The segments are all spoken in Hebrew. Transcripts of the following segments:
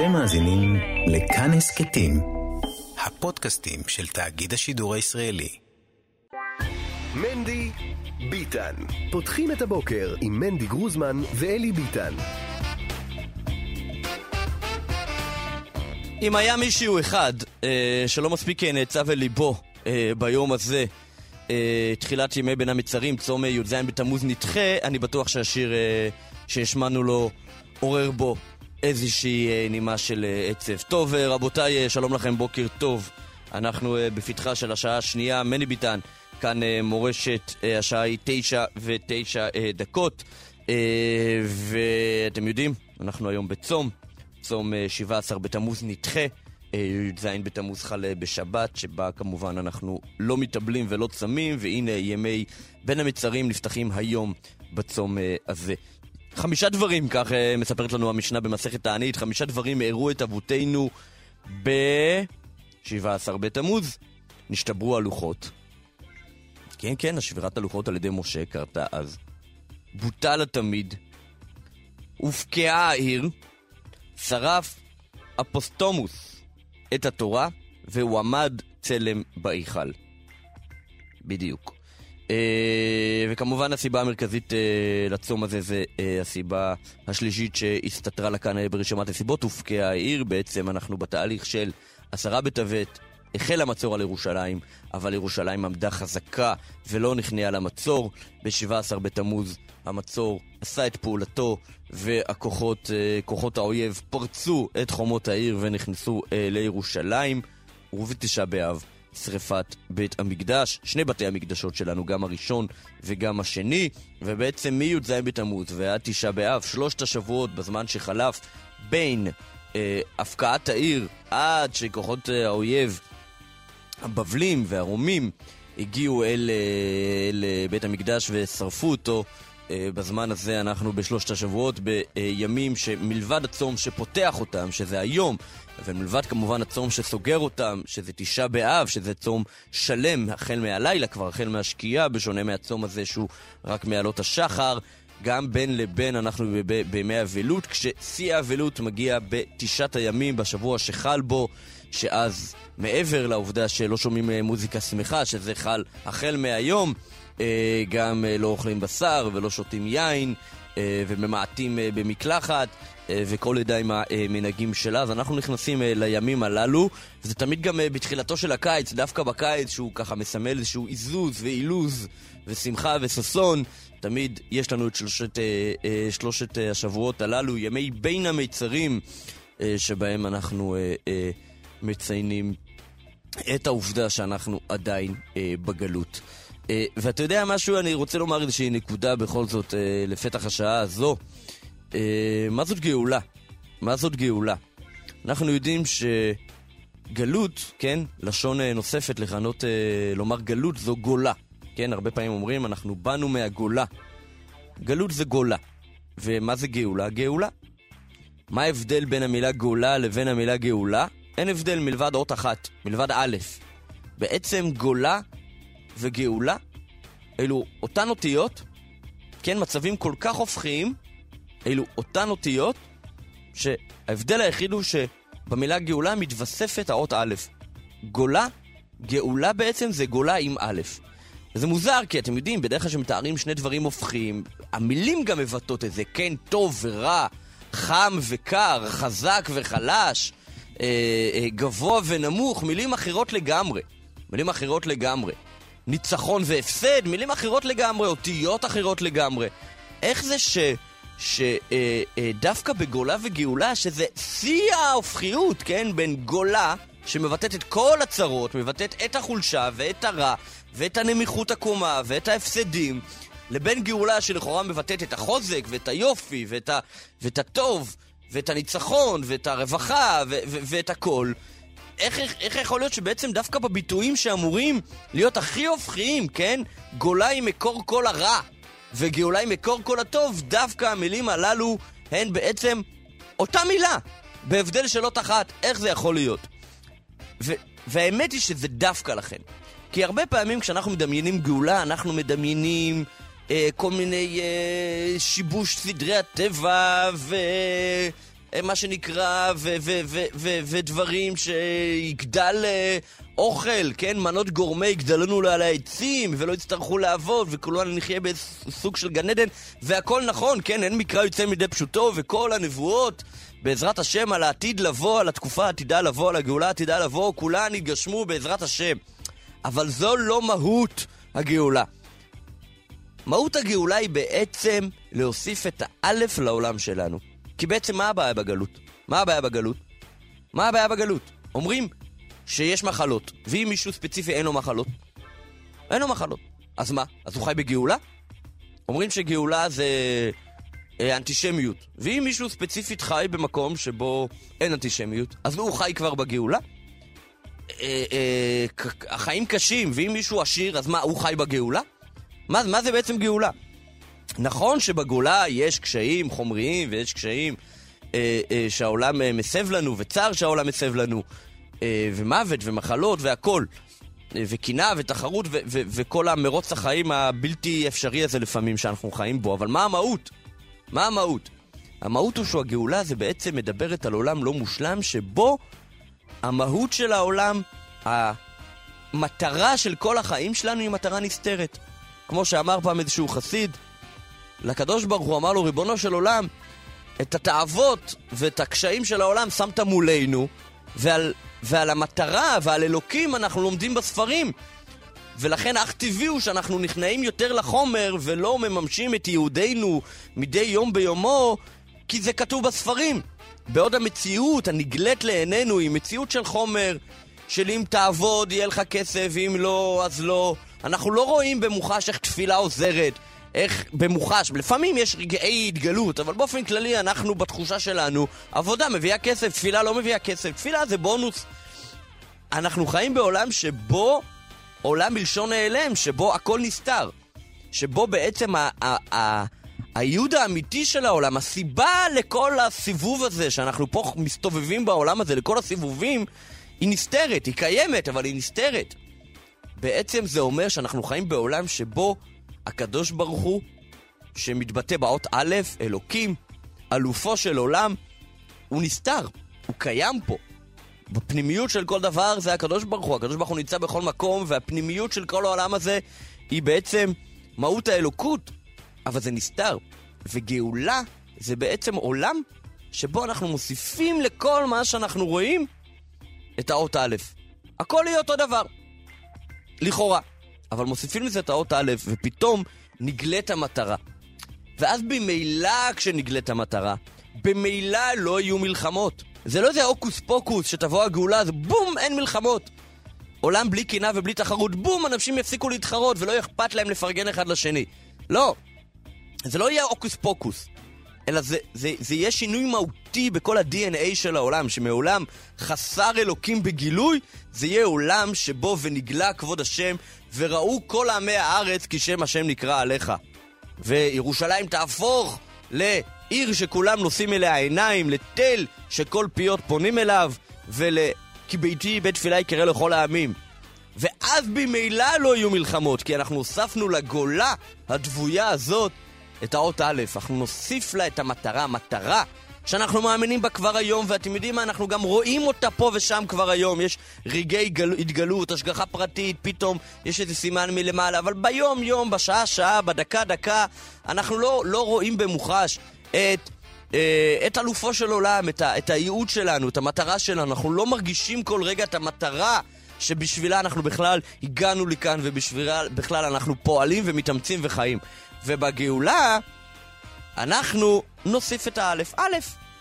אתם מאזינים לכאן הסכתים, הפודקאסטים של תאגיד השידור הישראלי. מנדי ביטן. פותחים את הבוקר עם מנדי גרוזמן ואלי ביטן. אם היה מישהו אחד אה, שלא מספיק נעצב אל ליבו אה, ביום הזה, אה, תחילת ימי בין המצרים, צום י"ז בתמוז נדחה, אני בטוח שהשיר אה, שהשמענו לו עורר בו איזושהי אה, נימה של אה, עצב. טוב, אה, רבותיי, שלום לכם, בוקר טוב. אנחנו בפתחה של השעה השנייה, מני ביטן, כאן מורשת, השעה היא תשע ותשע דקות. ואתם יודעים, אנחנו היום בצום, צום אה, 17 בתמוז נדחה. י"ז בתמוז חל בשבת, שבה כמובן אנחנו לא מתאבלים ולא צמים, והנה ימי בין המצרים נפתחים היום בצום הזה. חמישה דברים, כך אה, מספרת לנו המשנה במסכת תענית, חמישה דברים אירעו את אבותינו ב-17 בתמוז. נשתברו הלוחות. כן, כן, השבירת הלוחות על ידי משה קרתה אז. בוטל התמיד. הופקעה העיר. שרף אפוסטומוס את התורה, והוא עמד צלם בהיכל. בדיוק. אה, וכמובן הסיבה המרכזית אה, לצום הזה זה אה, הסיבה השלישית שהסתתרה לה כאן אה, ברשימת הסיבות, הופקעה העיר. בעצם אנחנו בתהליך של עשרה בטבת, החל המצור על ירושלים, אבל ירושלים עמדה חזקה ולא נכנעה למצור. ב-17 בתמוז המצור עשה את פעולתו והכוחות, כוחות האויב פרצו את חומות העיר ונכנסו לירושלים. ובתשעה באב שרפת בית המקדש, שני בתי המקדשות שלנו, גם הראשון וגם השני, ובעצם מי"ז בתמוז ועד תשעה באב, שלושת השבועות בזמן שחלף בין אה, הפקעת העיר עד שכוחות אה, האויב, הבבלים והרומים, הגיעו אל, אה, אל אה, בית המקדש ושרפו אותו. בזמן הזה אנחנו בשלושת השבועות, בימים שמלבד הצום שפותח אותם, שזה היום, ומלבד כמובן הצום שסוגר אותם, שזה תשעה באב, שזה צום שלם החל מהלילה, כבר החל מהשקיעה, בשונה מהצום הזה שהוא רק מעלות השחר. גם בין לבין אנחנו בימי אבלות, כששיא האבלות מגיע בתשעת הימים, בשבוע שחל בו, שאז מעבר לעובדה שלא שומעים אה, מוזיקה שמחה, שזה חל החל מהיום, אה, גם אה, לא אוכלים בשר ולא שותים יין וממעטים במקלחת וכל עדה עם המנהגים שלה. אז אנחנו נכנסים אה, לימים הללו, וזה תמיד גם אה, בתחילתו של הקיץ, דווקא בקיץ שהוא ככה מסמל איזשהו עיזוז ואילוז ושמחה וששון. תמיד יש לנו את שלושת, אה, אה, שלושת אה, השבועות הללו, ימי בין המיצרים, אה, שבהם אנחנו אה, אה, מציינים את העובדה שאנחנו עדיין אה, בגלות. אה, ואתה יודע משהו, אני רוצה לומר איזושהי נקודה בכל זאת אה, לפתח השעה הזו. אה, מה זאת גאולה? מה זאת גאולה? אנחנו יודעים שגלות, כן, לשון אה, נוספת לכנות, אה, לומר גלות זו גולה. כן, הרבה פעמים אומרים, אנחנו באנו מהגולה. גלות זה גולה. ומה זה גאולה? גאולה. מה ההבדל בין המילה גאולה לבין המילה גאולה? אין הבדל מלבד אות אחת, מלבד א'. בעצם גולה וגאולה אלו אותן אותיות, כן, מצבים כל כך הופכיים, אלו אותן אותיות, שההבדל היחיד הוא שבמילה גאולה מתווספת האות א'. גולה, גאולה בעצם זה גולה עם א'. וזה מוזר, כי אתם יודעים, בדרך כלל כשמתארים שני דברים הופכים, המילים גם מבטאות את זה, כן, טוב ורע, חם וקר, חזק וחלש, אה, אה, גבוה ונמוך, מילים אחרות לגמרי. מילים אחרות לגמרי. ניצחון והפסד, מילים אחרות לגמרי, אותיות אחרות לגמרי. איך זה ש... שדווקא בגולה וגאולה, שזה שיא ההופכיות, כן? בין גולה, שמבטאת את כל הצרות, מבטאת את החולשה ואת הרע, ואת הנמיכות הקומה, ואת ההפסדים, לבין גאולה שלכאורה מבטאת את החוזק, ואת היופי, ואת, ה... ואת הטוב, ואת הניצחון, ואת הרווחה, ו... ו... ואת הכל. איך, איך, איך יכול להיות שבעצם דווקא בביטויים שאמורים להיות הכי הופכיים, כן? גולה היא מקור כל הרע, וגאולה היא מקור כל הטוב, דווקא המילים הללו הן בעצם אותה מילה, בהבדל של אות אחת. איך זה יכול להיות? ו- והאמת היא שזה דווקא לכן. כי הרבה פעמים כשאנחנו מדמיינים גאולה, אנחנו מדמיינים אה, כל מיני אה, שיבוש סדרי הטבע, ו... אה, מה שנקרא, ודברים שיגדל אה, אוכל, כן? מנות גורמה יגדל לנו על העצים, ולא יצטרכו לעבוד, וכולנו נחיה בסוג של גן עדן, והכל נכון, כן? אין מקרא יוצא מידי פשוטו, וכל הנבואות, בעזרת השם, על העתיד לבוא, על התקופה העתידה לבוא, על הגאולה העתידה לבוא, כולן יתגשמו בעזרת השם. אבל זו לא מהות הגאולה. מהות הגאולה היא בעצם להוסיף את האלף לעולם שלנו. כי בעצם מה הבעיה בגלות? מה הבעיה בגלות? מה הבעיה בגלות? אומרים שיש מחלות, ואם מישהו ספציפי אין לו מחלות, אין לו מחלות. אז מה? אז הוא חי בגאולה? אומרים שגאולה זה אה, אנטישמיות. ואם מישהו ספציפית חי במקום שבו אין אנטישמיות, אז הוא חי כבר בגאולה? אה, אה, החיים קשים, ואם מישהו עשיר, אז מה, הוא חי בגאולה? מה, מה זה בעצם גאולה? נכון שבגאולה יש קשיים חומריים ויש קשיים אה, אה, שהעולם אה, מסב לנו, וצער שהעולם מסב לנו, אה, ומוות ומחלות והכול, אה, וקנאה ותחרות ו- ו- וכל המרוץ החיים הבלתי אפשרי הזה לפעמים שאנחנו חיים בו, אבל מה המהות? מה המהות? המהות הוא שהגאולה זה בעצם מדברת על עולם לא מושלם שבו המהות של העולם, המטרה של כל החיים שלנו היא מטרה נסתרת. כמו שאמר פעם איזשהו חסיד, לקדוש ברוך הוא אמר לו, ריבונו של עולם, את התאוות ואת הקשיים של העולם שמת מולנו, ועל, ועל המטרה ועל אלוקים אנחנו לומדים בספרים. ולכן אך טבעי הוא שאנחנו נכנעים יותר לחומר ולא מממשים את ייעודנו מדי יום ביומו, כי זה כתוב בספרים. בעוד המציאות הנגלית לעינינו היא מציאות של חומר, של אם תעבוד יהיה לך כסף, ואם לא, אז לא. אנחנו לא רואים במוחש איך תפילה עוזרת, איך במוחש, לפעמים יש רגעי התגלות, אבל באופן כללי אנחנו בתחושה שלנו, עבודה מביאה כסף, תפילה לא מביאה כסף, תפילה זה בונוס. אנחנו חיים בעולם שבו, עולם מלשון נעלם, שבו הכל נסתר. שבו בעצם הייעוד האמיתי של העולם, הסיבה לכל הסיבוב הזה, שאנחנו פה מסתובבים בעולם הזה, לכל הסיבובים, היא נסתרת, היא קיימת, אבל היא נסתרת. בעצם זה אומר שאנחנו חיים בעולם שבו הקדוש ברוך הוא, שמתבטא באות א', אלוקים, אלופו של עולם, הוא נסתר, הוא קיים פה. בפנימיות של כל דבר זה הקדוש ברוך הוא, הקדוש ברוך הוא נמצא בכל מקום, והפנימיות של כל העולם הזה היא בעצם מהות האלוקות, אבל זה נסתר. וגאולה זה בעצם עולם שבו אנחנו מוסיפים לכל מה שאנחנו רואים את האות א'. הכל יהיה אותו דבר. לכאורה. אבל מוסיפים לזה את האות א', ופתאום נגלית המטרה. ואז במילא כשנגלית המטרה, במילא לא יהיו מלחמות. זה לא איזה הוקוס פוקוס שתבוא הגאולה, זה בום, אין מלחמות. עולם בלי קנאה ובלי תחרות, בום, אנשים יפסיקו להתחרות ולא אכפת להם לפרגן אחד לשני. לא. זה לא יהיה הוקוס פוקוס. אלא זה, זה, זה יהיה שינוי מהותי בכל ה-DNA של העולם, שמעולם חסר אלוקים בגילוי, זה יהיה עולם שבו ונגלה כבוד השם, וראו כל עמי הארץ כי שם השם נקרא עליך. וירושלים תהפוך לעיר שכולם נושאים אליה עיניים, לתל שכל פיות פונים אליו, ול... כי ביתי בית תפילה יקרא לכל העמים. ואז במילא לא יהיו מלחמות, כי אנחנו הוספנו לגולה הדבויה הזאת את האות א', אנחנו נוסיף לה את המטרה, המטרה שאנחנו מאמינים בה כבר היום, ואתם יודעים מה, אנחנו גם רואים אותה פה ושם כבר היום. יש רגעי גל... התגלות, השגחה פרטית, פתאום יש איזה סימן מלמעלה, אבל ביום-יום, בשעה-שעה, בדקה-דקה, אנחנו לא, לא רואים במוחש את... אה, את אלופו של עולם, את, ה, את הייעוד שלנו, את המטרה שלנו. אנחנו לא מרגישים כל רגע את המטרה שבשבילה אנחנו בכלל הגענו לכאן, ובשבילה בכלל אנחנו פועלים ומתאמצים וחיים. ובגאולה, אנחנו נוסיף את האלף. א',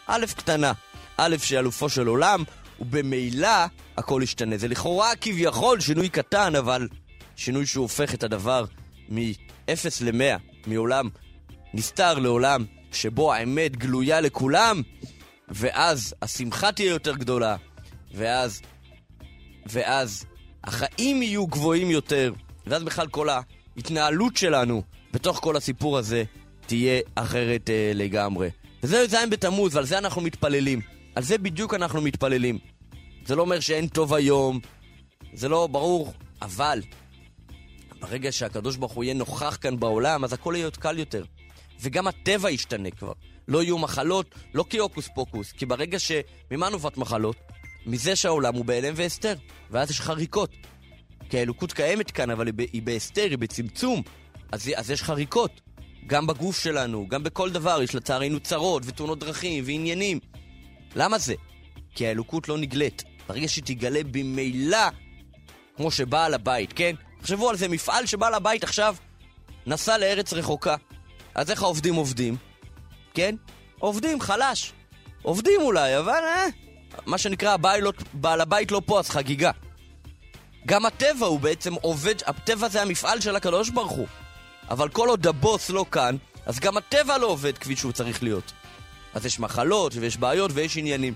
א' קטנה. א' שאלופו של עולם, ובמילא הכל ישתנה. זה לכאורה כביכול שינוי קטן, אבל שינוי שהוא הופך את הדבר מ-0 ל-100, מעולם נסתר לעולם שבו האמת גלויה לכולם, ואז השמחה תהיה יותר גדולה, ואז, ואז החיים יהיו גבוהים יותר, ואז בכלל כל ההתנהלות שלנו בתוך כל הסיפור הזה תהיה אחרת אה, לגמרי. וזה ז' בתמוז, ועל זה אנחנו מתפללים. על זה בדיוק אנחנו מתפללים. זה לא אומר שאין טוב היום, זה לא ברור, אבל ברגע שהקדוש ברוך הוא יהיה נוכח כאן בעולם, אז הכל יהיה קל יותר. וגם הטבע ישתנה כבר. לא יהיו מחלות, לא כהוקוס פוקוס, כי ברגע ש... ממה נובעת מחלות? מזה שהעולם הוא בהלם והסתר, ואז יש חריקות. כי האלוקות קיימת כאן, אבל היא בהסתר, היא בצמצום, אז, אז יש חריקות. גם בגוף שלנו, גם בכל דבר, יש לצערנו צרות ותאונות דרכים ועניינים. למה זה? כי האלוקות לא נגלית. ברגע שהיא תגלה במילא, כמו שבעל הבית, כן? תחשבו על זה, מפעל שבעל הבית עכשיו נסע לארץ רחוקה. אז איך העובדים עובדים? כן? עובדים, חלש. עובדים אולי, אבל אה, מה שנקרא, הבעל, לא, בעל הבית לא פה, אז חגיגה. גם הטבע הוא בעצם עובד, הטבע זה המפעל של הקדוש ברוך הוא. אבל כל עוד הבוס לא כאן, אז גם הטבע לא עובד כפי שהוא צריך להיות. אז יש מחלות, ויש בעיות, ויש עניינים.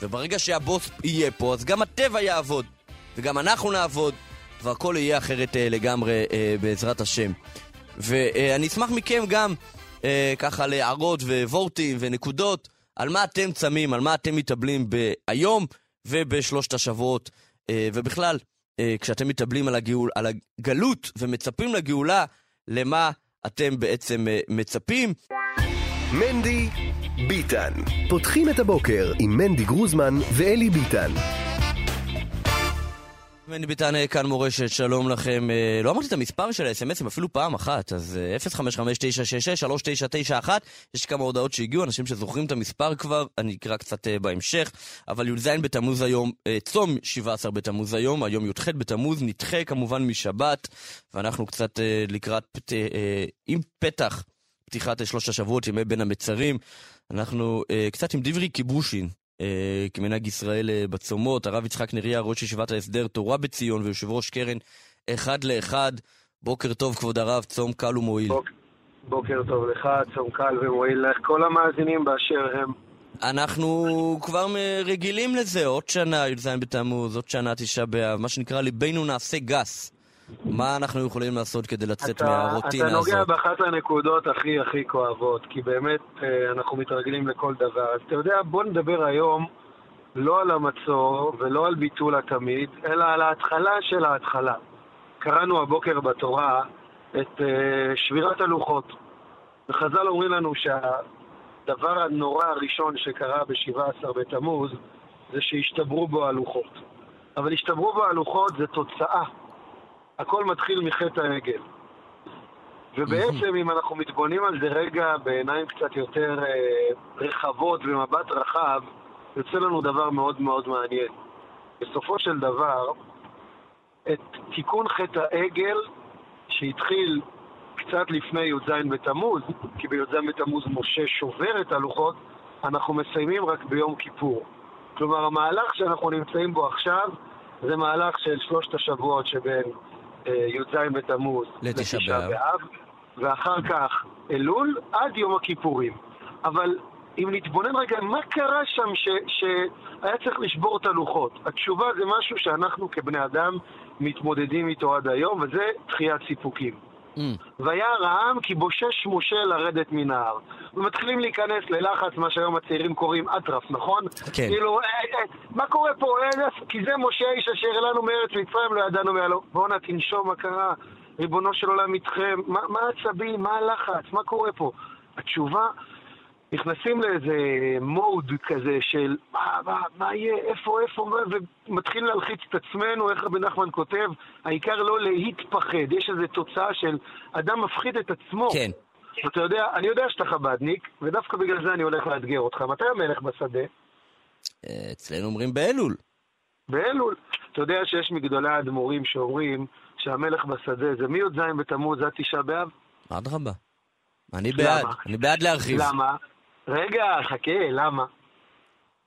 וברגע שהבוס יהיה פה, אז גם הטבע יעבוד. וגם אנחנו נעבוד, והכל יהיה אחרת אה, לגמרי אה, בעזרת השם. ואני אשמח מכם גם אה, ככה להערות ווורטים ונקודות על מה אתם צמים, על מה אתם מתאבלים היום ובשלושת השבועות. אה, ובכלל, אה, כשאתם מתאבלים על, הגאול, על הגלות ומצפים לגאולה, למה אתם בעצם אה, מצפים. מנדי ביטן. פותחים את הבוקר עם מנדי גרוזמן ואלי ביטן. מני ביטן אה, כאן מורשת, שלום לכם. אה, לא אמרתי את המספר של האס.אם.אסים אפילו פעם אחת, אז אה, 055-966-3991. יש כמה הודעות שהגיעו, אנשים שזוכרים את המספר כבר, אני אקרא קצת אה, בהמשך. אבל י"ז בתמוז היום, אה, צום 17 בתמוז היום, היום י"ח בתמוז, נדחה כמובן משבת, ואנחנו קצת אה, לקראת, פת- אה, עם פתח פתיחת אה, שלושת השבועות, ימי בין המצרים. אנחנו אה, קצת עם דברי כיבושין, אה, כמנהג ישראל אה, בצומות, הרב יצחק נריה, ראש ישיבת ההסדר תורה בציון ויושב ראש קרן אחד לאחד. בוקר טוב, כבוד הרב, צום קל ומועיל. בוק, בוקר טוב לך, צום קל ומועיל לך, כל המאזינים באשר הם. אנחנו כבר רגילים לזה, עוד שנה י"ז בתמוז, עוד שנה תשעה באב, מה שנקרא ליבנו נעשה גס. מה אנחנו יכולים לעשות כדי לצאת אתה, מהרוטינה אתה נוגע הזאת? באחת הנקודות הכי הכי כואבות, כי באמת אה, אנחנו מתרגלים לכל דבר. אז אתה יודע, בוא נדבר היום לא על המצור ולא על ביטול התמיד, אלא על ההתחלה של ההתחלה. קראנו הבוקר בתורה את אה, שבירת הלוחות. וחז"ל אומרים לנו שהדבר הנורא הראשון שקרה ב-17 בתמוז זה שהשתברו בו הלוחות. אבל השתברו בו הלוחות זה תוצאה. הכל מתחיל מחטא העגל. ובעצם, אם אנחנו מתבוננים על זה רגע בעיניים קצת יותר אה, רחבות ומבט רחב, יוצא לנו דבר מאוד מאוד מעניין. בסופו של דבר, את תיקון חטא העגל, שהתחיל קצת לפני י"ז בתמוז, כי בי"ז בתמוז משה שובר את הלוחות, אנחנו מסיימים רק ביום כיפור. כלומר, המהלך שאנחנו נמצאים בו עכשיו זה מהלך של שלושת השבועות שבין י"ז בתמוז לתשעה. באב, ואחר כך אלול עד יום הכיפורים. אבל אם נתבונן רגע, מה קרה שם ש, שהיה צריך לשבור את הלוחות? התשובה זה משהו שאנחנו כבני אדם מתמודדים איתו עד היום, וזה דחיית סיפוקים. Mm, וירא העם כי בושש משה לרדת מן ההר. ומתחילים להיכנס ללחץ, מה שהיום הצעירים קוראים אטרף, נכון? כן. כאילו, אה, אה, מה קורה פה? אה, כי זה משה האיש אשר אלינו מארץ מצרים, לא ידענו מעלו. בואנה, תנשום, מה קרה? ריבונו של עולם איתכם. מה מה העצבים? מה הלחץ? מה קורה פה? התשובה, נכנסים לאיזה מוד כזה של מה, מה, מה יהיה, איפה, איפה, מה, ומתחילים להלחיץ את עצמנו, איך רבי נחמן כותב, העיקר לא להתפחד, יש איזו תוצאה של אדם מפחיד את עצמו. כן. אתה יודע, אני יודע שאתה חבדניק, ודווקא בגלל זה אני הולך לאתגר אותך. מתי המלך בשדה? אצלנו אומרים באלול. באלול. אתה יודע שיש מגדולי האדמו"רים שאומרים שהמלך בשדה זה מי"ז בתמוז עד תשעה באב? אדרבה. אני? בעד, אני בעד להרחיב. למה? רגע, חכה, למה?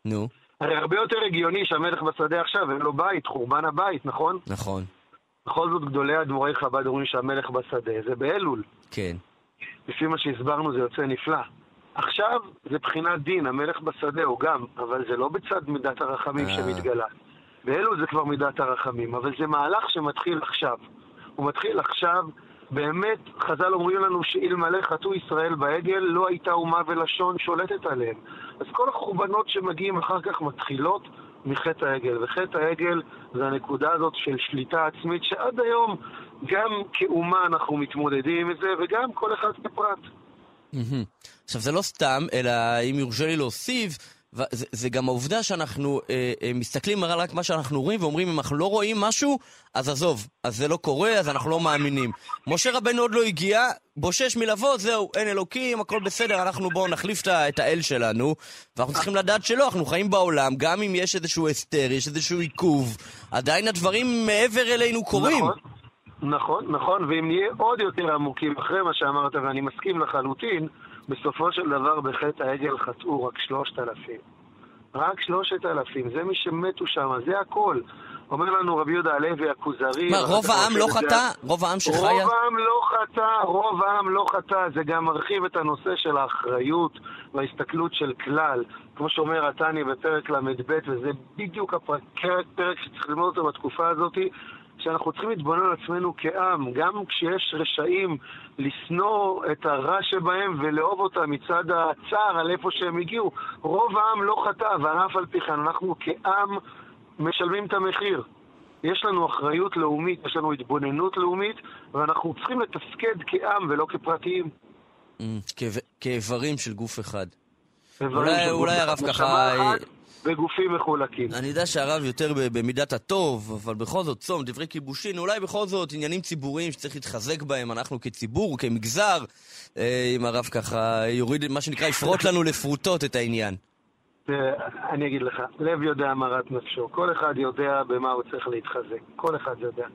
נו, הרי הרבה יותר הגיוני שהמלך בשדה עכשיו, אין לו בית, חורבן הבית, נכון? נכון, בכל זאת גדולי אדמו"רי חב"ד אומרים שהמלך בשדה זה באלול. כן. לפי מה שהסברנו זה יוצא נפלא. עכשיו זה בחינת דין, המלך בשדה הוא גם, אבל זה לא בצד מידת הרחמים אה. שמתגלה. באלול זה כבר מידת הרחמים, אבל זה מהלך שמתחיל עכשיו. הוא מתחיל עכשיו, באמת, חז"ל אומרים לנו שאלמלא חטאו ישראל בעגל, לא הייתה אומה ולשון שולטת עליהם. אז כל החורבנות שמגיעים אחר כך מתחילות מחטא העגל, וחטא העגל זה הנקודה הזאת של שליטה עצמית, שעד היום גם כאומה אנחנו מתמודדים עם זה, וגם כל אחד. מהמם. עכשיו, זה לא סתם, אלא אם יורשה לי להוסיף, זה, זה גם העובדה שאנחנו אה, אה, מסתכלים רק מה שאנחנו רואים ואומרים, אם אנחנו לא רואים משהו, אז עזוב, אז זה לא קורה, אז אנחנו לא מאמינים. משה רבנו עוד לא הגיע, בושש מלבוא, זהו, אין אלוקים, הכל בסדר, אנחנו בואו נחליף את האל שלנו, ואנחנו צריכים לדעת שלא, אנחנו חיים בעולם, גם אם יש איזשהו הסתר, יש איזשהו עיכוב, עדיין הדברים מעבר אלינו קורים. נכון, נכון, נכון, ואם נהיה עוד יותר עמוקים אחרי מה שאמרת, ואני מסכים לחלוטין, בסופו של דבר בחטא העגל חטאו רק שלושת אלפים. רק שלושת אלפים, זה מי שמתו שם, זה הכל. אומר לנו רבי יהודה הלוי הכוזרי... מה, רוב העם לא חטא? רוב העם שחיה? רוב העם לא חטא, רוב העם לא חטא. זה גם מרחיב את הנושא של האחריות וההסתכלות של כלל. כמו שאומר התניא בפרק ל"ב, וזה בדיוק הפרק, פרק שצריך ללמוד אותו בתקופה הזאת, שאנחנו צריכים להתבונן על עצמנו כעם, גם כשיש רשעים, לשנוא את הרע שבהם ולאהוב אותם מצד הצער על איפה שהם הגיעו. רוב העם לא חטא, ואף על פי כן אנחנו כעם משלמים את המחיר. יש לנו אחריות לאומית, יש לנו התבוננות לאומית, ואנחנו צריכים לתפקד כעם ולא כפרטיים. Mm, כאיב- כאיברים של גוף אחד. אולי- של אולי גוף הרב ככה, וגופים מחולקים. אני יודע שהרב יותר במידת הטוב, אבל בכל זאת, צום, דברי כיבושין, אולי בכל זאת עניינים ציבוריים שצריך להתחזק בהם, אנחנו כציבור, כמגזר, אה, אם הרב ככה יוריד, מה שנקרא, יפרוט לנו לפרוטות את העניין. תראה, אני אגיד לך, לב יודע מרת נפשו. כל אחד יודע במה הוא צריך להתחזק. כל אחד יודע.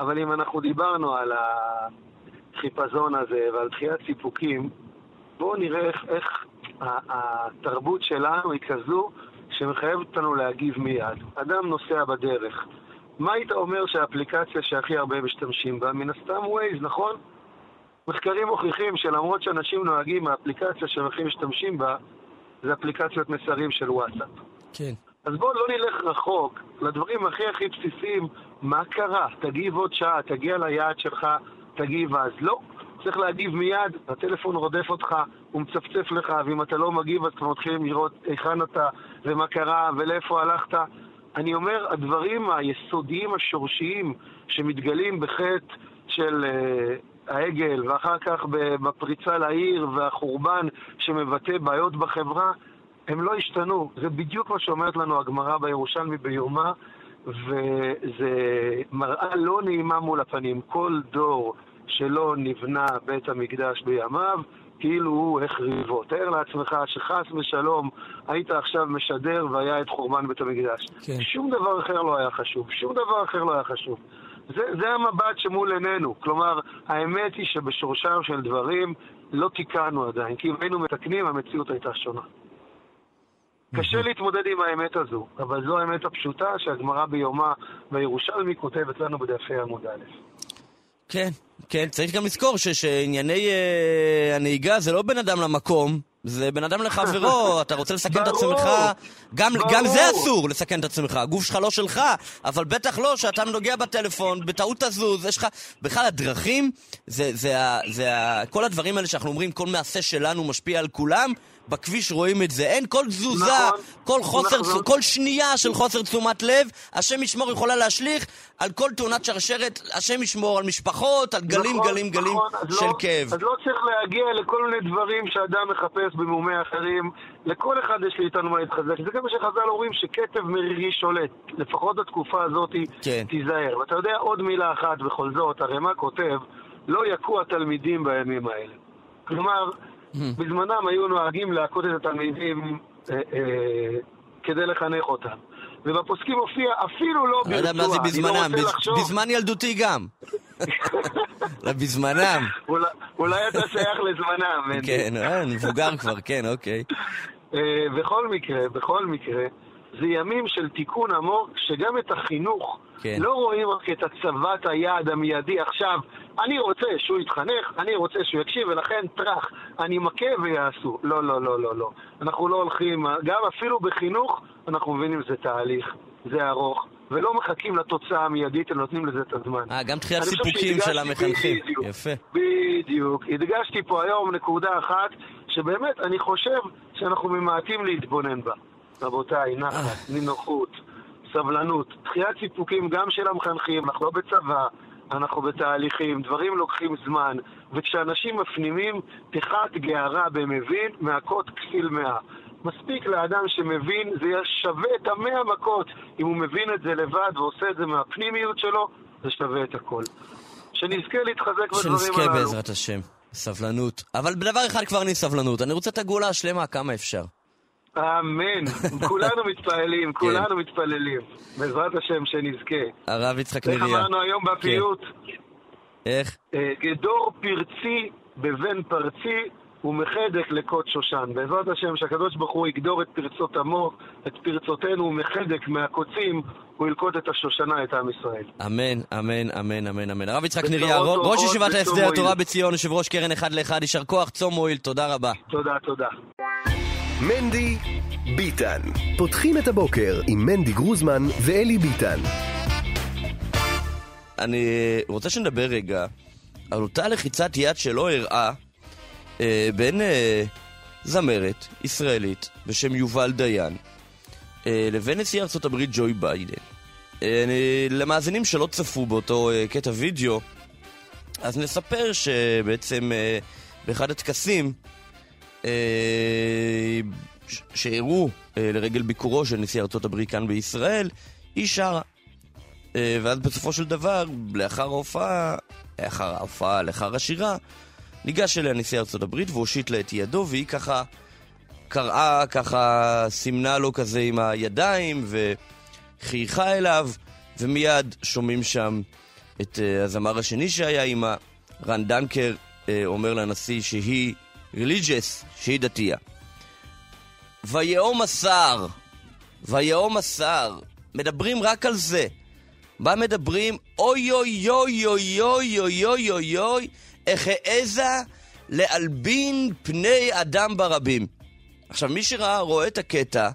אבל אם אנחנו דיברנו על החיפזון הזה ועל דחיית סיפוקים, בואו נראה איך, איך התרבות שלנו היא כזו שמחייבת אותנו להגיב מיד. אדם נוסע בדרך. מה היית אומר שהאפליקציה שהכי הרבה משתמשים בה? מן הסתם Waze, נכון? מחקרים מוכיחים שלמרות שאנשים נוהגים, האפליקציה שהם הכי משתמשים בה זה אפליקציות מסרים של וואטסאפ. כן. אז בואו לא נלך רחוק לדברים הכי הכי בסיסיים, מה קרה? תגיב עוד שעה, תגיע ליעד שלך, תגיב אז. לא, צריך להגיב מיד, הטלפון רודף אותך, הוא מצפצף לך, ואם אתה לא מגיב אז כבר מתחילים לראות היכן אתה ומה קרה ולאיפה הלכת. אני אומר, הדברים היסודיים השורשיים שמתגלים בחטא של uh, העגל, ואחר כך בפריצה לעיר והחורבן שמבטא בעיות בחברה, הם לא השתנו. זה בדיוק מה שאומרת לנו הגמרא בירושלמי ביומא, וזה מראה לא נעימה מול הפנים. כל דור שלא נבנה בית המקדש בימיו, כאילו הוא החריבו. תאר לעצמך שחס ושלום היית עכשיו משדר והיה את חורבן בית המקדש. כן. שום דבר אחר לא היה חשוב, שום דבר אחר לא היה חשוב. זה, זה המבט שמול עינינו. כלומר, האמת היא שבשורשם של דברים לא תיקנו עדיין, כי אם היינו מתקנים, המציאות הייתה שונה. קשה להתמודד עם האמת הזו, אבל זו האמת הפשוטה שהגמרא ביומה בירושלמי כותבת לנו בדפי עמוד א'. כן, כן, צריך גם לזכור ש- שענייני אה, הנהיגה זה לא בין אדם למקום, זה בין אדם לחברו, אתה רוצה לסכן את ברור, עצמך, גם, ברור. גם זה אסור לסכן את עצמך, הגוף שלך לא שלך, אבל בטח לא שאתה נוגע בטלפון, בטעות תזוז, יש לך... בכלל הדרכים, זה, זה, זה ה- כל הדברים האלה שאנחנו אומרים, כל מעשה שלנו משפיע על כולם, בכביש רואים את זה, אין כל תזוזה, נכון, כל חוסר, נכון. כל שנייה של חוסר תשומת לב, השם ישמור יכולה להשליך על כל תאונת שרשרת, השם ישמור על משפחות, על גלים, נכון, גלים, גלים נכון, של לא, כאב. אז לא צריך להגיע לכל מיני דברים שאדם מחפש במומי אחרים. לכל אחד יש מאיתנו מה להתחזק. זה גם מה שחז"ל אומרים, שכתב מרירי שולט. לפחות בתקופה הזאת כן. תיזהר. ואתה יודע עוד מילה אחת בכל זאת, הרי מה כותב? לא יכו התלמידים בימים האלה. כלומר, בזמנם היו נוהגים להכות את התלמידים אה, אה, כדי לחנך אותם. ובפוסקים הופיע אפילו לא אני לא יודע מה זה ברצועה. לא בזמנם. בזמן ילדותי גם. לא, בזמנם. אולי- אתה שייך לזמנם. כן, אה, אני מבוגר כבר, כן, אוקיי. בכל מקרה, בכל מקרה, זה ימים של תיקון עמוק, שגם את החינוך כן. לא רואים רק את הצבת היעד המיידי עכשיו. אני רוצה שהוא יתחנך, אני רוצה שהוא יקשיב, ולכן טראח, אני מכה ויעשו. לא, לא, לא, לא, לא. אנחנו לא הולכים, גם אפילו בחינוך, אנחנו מבינים שזה תהליך, זה ארוך, ולא מחכים לתוצאה המיידית, אלא נותנים לזה את הזמן. אה, גם חושב סיפוקים של המחנכים. בדיוק. יפה. בדיוק. הדגשתי פה היום נקודה אחת, שבאמת אני חושב שאנחנו ממעטים להתבונן בה. רבותיי, נחת, נינוחות, סבלנות, דחיית סיפוקים גם של המחנכים, אנחנו לא בצבא, אנחנו בתהליכים, דברים לוקחים זמן, וכשאנשים מפנימים, תחת גערה במבין, מהכות כפיל מאה. מספיק לאדם שמבין, זה שווה את המאה מכות. אם הוא מבין את זה לבד ועושה את זה מהפנימיות שלו, זה שווה את הכל. שנזכה להתחזק בדברים הללו. שנזכה בעזרת השם. סבלנות. אבל בדבר אחד כבר אני סבלנות, אני רוצה את הגאולה השלמה כמה אפשר. אמן. כולנו מתפללים, כן. כולנו מתפללים. בעזרת השם שנזכה. הרב יצחק איך נריה. אמרנו היום בפיוט? איך? אה, גדור פרצי בבן פרצי ומחדק לקוד שושן. בעזרת השם שהקדוש ברוך הוא יגדור את פרצות עמו, את פרצותינו ומחדק מהקוצים, הוא ילקוט את השושנה, את עם ישראל. אמן, אמן, אמן, אמן, אמן. הרב יצחק נריה, ראש ישיבת ההסדר. התורה בציון, יושב ראש קרן אחד לאחד, יישר כוח, צום מועיל, תודה רבה. תודה, תודה. מנדי ביטן. פותחים את הבוקר עם מנדי גרוזמן ואלי ביטן. אני רוצה שנדבר רגע על אותה לחיצת יד שלא הראה אה, בין אה, זמרת ישראלית בשם יובל דיין אה, לבין נשיא הברית ג'וי ביידן. אה, אני, למאזינים שלא צפו באותו אה, קטע וידאו, אז נספר שבעצם אה, באחד הטקסים שאירעו אה, לרגל ביקורו של נשיא ארצות הברית כאן בישראל, היא שרה. אה, ואז בסופו של דבר, לאחר ההופעה, לאחר ההופעה, לאחר השירה, ניגש אליה נשיא ארצות הברית והושיט לה את ידו, והיא ככה קראה, ככה סימנה לו כזה עם הידיים, וחייכה אליו, ומיד שומעים שם את הזמר השני שהיה עימה, רן דנקר, אומר לנשיא שהיא religious, שהיא דתייה. ויהום השר, ויהום השר, מדברים רק על זה. מה מדברים? אוי אוי אוי אוי אוי אוי אוי אוי אוי איך העזה להלבין פני אדם ברבים. עכשיו, מי שראה רואה את הקטע,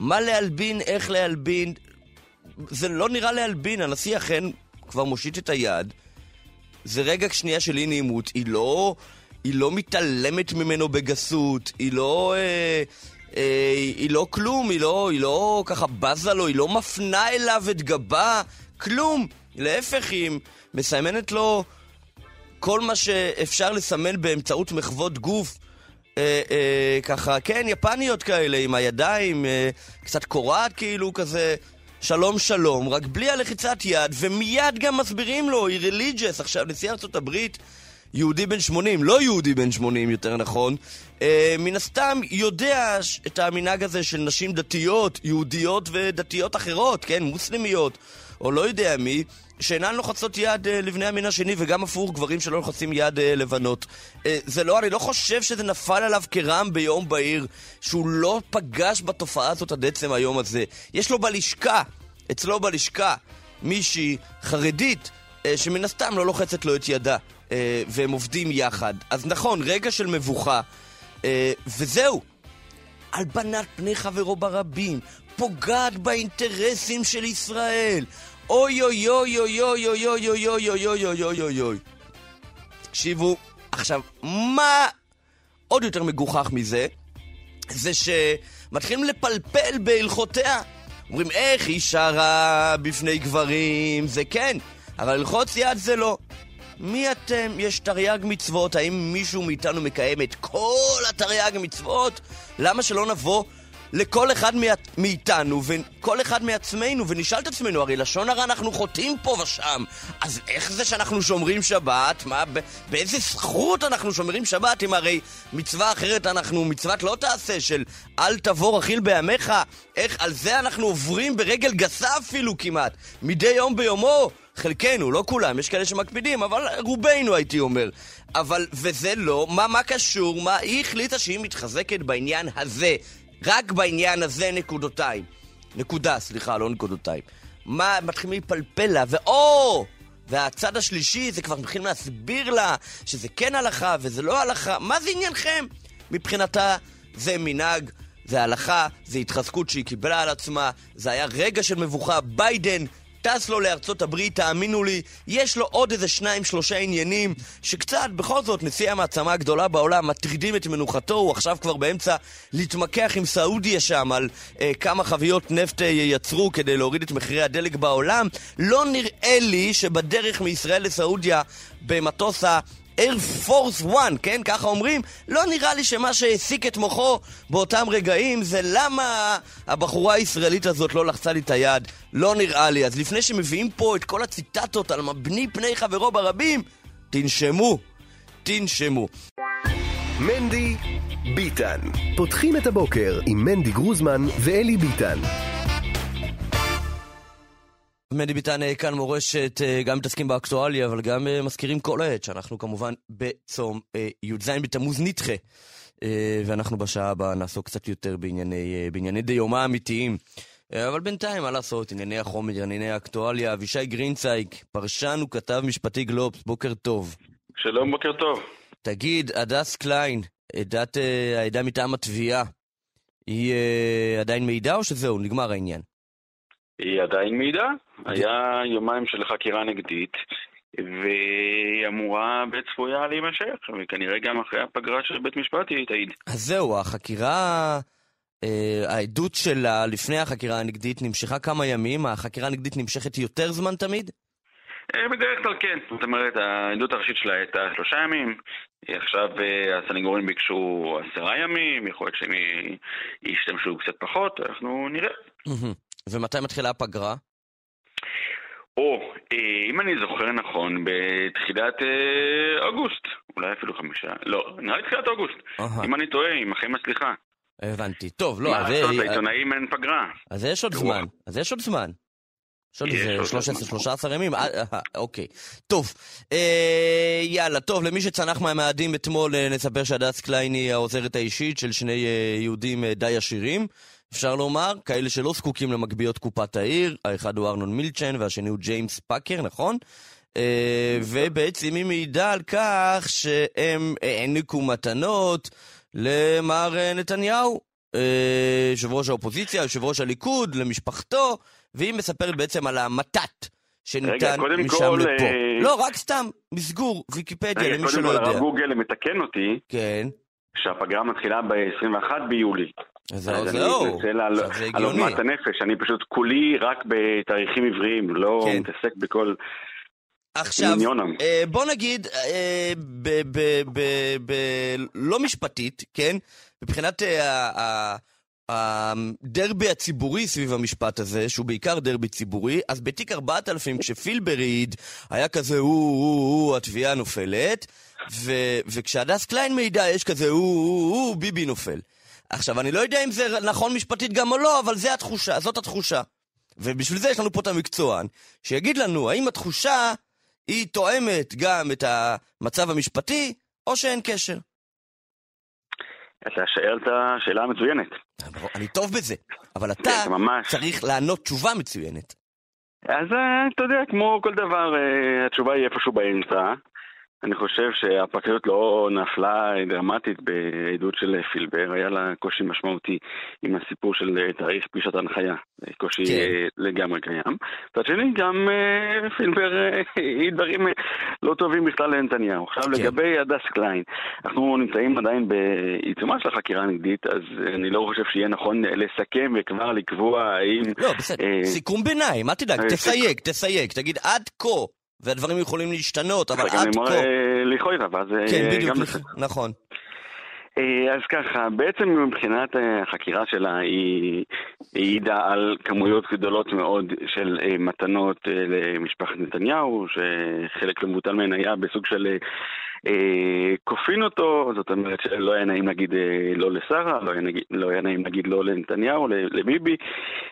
מה להלבין, איך להלבין, זה לא נראה להלבין, הנשיא אכן כבר מושיט את היד. זה רגע שנייה של אי נעימות, היא לא, היא לא מתעלמת ממנו בגסות, היא לא, אה, אה, היא לא כלום, היא לא, היא לא ככה בזה לו, היא לא מפנה אליו את גבה, כלום. להפך, היא מסמנת לו כל מה שאפשר לסמן באמצעות מחוות גוף. אה, אה, ככה, כן, יפניות כאלה, עם הידיים, אה, קצת קורעת כאילו כזה, שלום שלום, רק בלי הלחיצת יד, ומיד גם מסבירים לו, היא religious. עכשיו, נשיא ארצות הברית, יהודי בן 80, לא יהודי בן 80 יותר נכון, אה, מן הסתם יודע את המנהג הזה של נשים דתיות, יהודיות ודתיות אחרות, כן, מוסלמיות, או לא יודע מי, שאינן לוחצות יד אה, לבני המין השני, וגם הפוך, גברים שלא לוחצים יד אה, לבנות. אה, זה לא, אני לא חושב שזה נפל עליו כרעם ביום בהיר, שהוא לא פגש בתופעה הזאת עד עצם היום הזה. יש לו בלשכה, אצלו בלשכה, מישהי חרדית, אה, שמן הסתם לא לוחצת לו את ידה, והם עובדים יחד. אז נכון, רגע של מבוכה, אה, וזהו. הלבנת פני חברו ברבים, פוגעת באינטרסים של ישראל. אוי אוי אוי אוי אוי אוי אוי אוי אוי אוי אוי אוי אוי אוי אוי תקשיבו, עכשיו, מה עוד יותר מגוחך מזה? זה שמתחילים לפלפל בהלכותיה. אומרים, איך היא שרה בפני גברים, זה כן, אבל ללחוץ יד זה לא. מי אתם? יש תרי"ג מצוות, האם מישהו מאיתנו מקיים את כל התרי"ג מצוות? למה שלא נבוא לכל אחד מא... מאיתנו וכל אחד מעצמנו ונשאל את עצמנו, הרי לשון הרע אנחנו חוטאים פה ושם, אז איך זה שאנחנו שומרים שבת? מה. באיזה זכות אנחנו שומרים שבת אם הרי מצווה אחרת אנחנו, מצוות לא תעשה של אל תבוא רכיל בימיך? איך על זה אנחנו עוברים ברגל גסה אפילו כמעט, מדי יום ביומו? חלקנו, לא כולם, יש כאלה שמקפידים, אבל רובנו הייתי אומר. אבל, וזה לא, מה, מה קשור? מה, היא החליטה שהיא מתחזקת בעניין הזה. רק בעניין הזה נקודותיים. נקודה, סליחה, לא נקודותיים. מה, מתחילים להיפלפל לה, ואו! והצד השלישי, זה כבר מתחילים להסביר לה שזה כן הלכה וזה לא הלכה. מה זה עניינכם? מבחינתה זה מנהג, זה הלכה, זה התחזקות שהיא קיבלה על עצמה, זה היה רגע של מבוכה. ביידן טס לו לארצות הברית, תאמינו לי, יש לו עוד איזה שניים, שלושה עניינים, שקצת, בכל זאת, נשיא המעצמה הגדולה בעולם, מטרידים את מנוחתו, הוא עכשיו כבר באמצע להתמקח עם סעודיה שם על אה, כמה חביות נפט אה, ייצרו כדי להוריד את מחירי הדלק בעולם. לא נראה לי שבדרך מישראל לסעודיה, במטוס ה... Air Force One, כן? ככה אומרים? לא נראה לי שמה שהעסיק את מוחו באותם רגעים זה למה הבחורה הישראלית הזאת לא לחצה לי את היד. לא נראה לי. אז לפני שמביאים פה את כל הציטטות על מבני פני חברו ברבים, תנשמו. תנשמו. מנדי ביטן. פותחים את הבוקר עם מנדי גרוזמן ואלי ביטן. מדי ביטן אה, כאן מורשת, אה, גם מתעסקים באקטואליה, אבל גם אה, מזכירים כל עת שאנחנו כמובן בצום י"ז בתמוז נדחה. ואנחנו בשעה הבאה נעסוק קצת יותר בענייני, בענייני דיומא אמיתיים. אבל בינתיים, מה לעשות, ענייני החומר, ענייני האקטואליה. אבישי גרינצייג, פרשן וכתב משפטי גלובס, בוקר טוב. שלום, בוקר טוב. תגיד, הדס קליין, עדת, העדה מטעם התביעה, היא עדיין מעידה או שזהו, נגמר העניין? היא עדיין מעידה. היה יומיים של חקירה נגדית, והיא אמורה וצפויה להימשך, וכנראה גם אחרי הפגרה של בית משפט היא תעיד. אז זהו, החקירה... Uh, העדות שלה לפני החקירה הנגדית נמשכה כמה ימים, החקירה הנגדית נמשכת יותר זמן תמיד? אה, בדרך כלל כן, זאת אומרת, העדות הראשית שלה הייתה שלושה ימים, עכשיו אה, הסנגורים ביקשו עשרה ימים, יכול להיות שהם ישתמשו קצת פחות, אנחנו נראה. ומתי מתחילה הפגרה? או, אה, אם אני זוכר נכון, בתחילת אה, אוגוסט, אולי אפילו חמישה, לא, נראה לי תחילת אוגוסט. אם אני טועה, עם אחים הסליחה. הבנתי. טוב, לא, אז... מה לעשות, לעיתונאים אין פגרה. אז יש עוד זמן, אז יש עוד זמן. יש עוד איזה 13 ימים, אוקיי. טוב, יאללה, טוב, למי שצנח מהמאדים אתמול, נספר שהדס קליין היא העוזרת האישית של שני יהודים די עשירים. אפשר לומר, כאלה שלא זקוקים למגביות קופת העיר, האחד הוא ארנון מילצ'ן והשני הוא ג'יימס פאקר, נכון? אה, ובעצם היא מעידה על כך שהם העניקו מתנות למר אה, נתניהו, אה, יושב ראש האופוזיציה, יושב ראש הליכוד, למשפחתו, והיא מספרת בעצם על המתת שניתן משם כל, לפה. אה... לא, רק סתם, מסגור, ויקיפדיה, למי שלא יודע. רגע, קודם כל הרב גוגל מתקן אותי. כן. שהפגרה מתחילה ב-21 ביולי. זהו, זהו. אני מתנצל על, על עוגמת הנפש, אני פשוט כולי רק בתאריכים עבריים, לא כן. מתעסק בכל... עכשיו, אה, בוא נגיד, אה, ב, ב, ב, ב, לא משפטית, כן? מבחינת אה, הדרבי הציבורי סביב המשפט הזה, שהוא בעיקר דרבי ציבורי, אז בתיק 4000, כשפילבר העיד, היה כזה, הוא, הוא, הוא, התביעה נופלת, וכשהדס קליין מעידה, יש כזה, הוא, הוא, הוא, ביבי נופל. עכשיו, אני לא יודע אם זה נכון משפטית גם או לא, אבל זה התחושה, זאת התחושה. ובשביל זה יש לנו פה את המקצוען, שיגיד לנו האם התחושה היא תואמת גם את המצב המשפטי, או שאין קשר. אתה שאלת שאלה מצוינת. אני טוב בזה, אבל אתה צריך לענות תשובה מצוינת. אז אה, אתה יודע, כמו כל דבר, אה, התשובה היא איפשהו באמצע. אני חושב שהפרקליטות לא נפלה דרמטית בעדות של פילבר, היה לה קושי משמעותי עם הסיפור של תאריך פגישת ההנחיה, קושי כן. לגמרי קיים. מצד שני, גם אה, פילבר אה, העיד דברים לא טובים בכלל לנתניהו. עכשיו, כן. לגבי הדס קליין, אנחנו נמצאים עדיין בעיצומה של החקירה הנגדית, אז אני לא חושב שיהיה נכון לסכם וכבר לקבוע האם... לא, בסדר, אה, סיכום ביניים, אל תדאג, תסייג, תסייג, תגיד עד כה. והדברים יכולים להשתנות, אבל עד כה... אני אומר לכאורה, ואז... כן, בדיוק, נכון. אז ככה, בעצם מבחינת החקירה שלה היא העידה על כמויות גדולות מאוד של מתנות למשפחת נתניהו, שחלק לא מבוטל מהן היה בסוג של אה, כופין אותו, זאת אומרת שלא היה נעים להגיד אה, לא לשרה, לא, לא היה נעים להגיד לא לנתניהו, לביבי,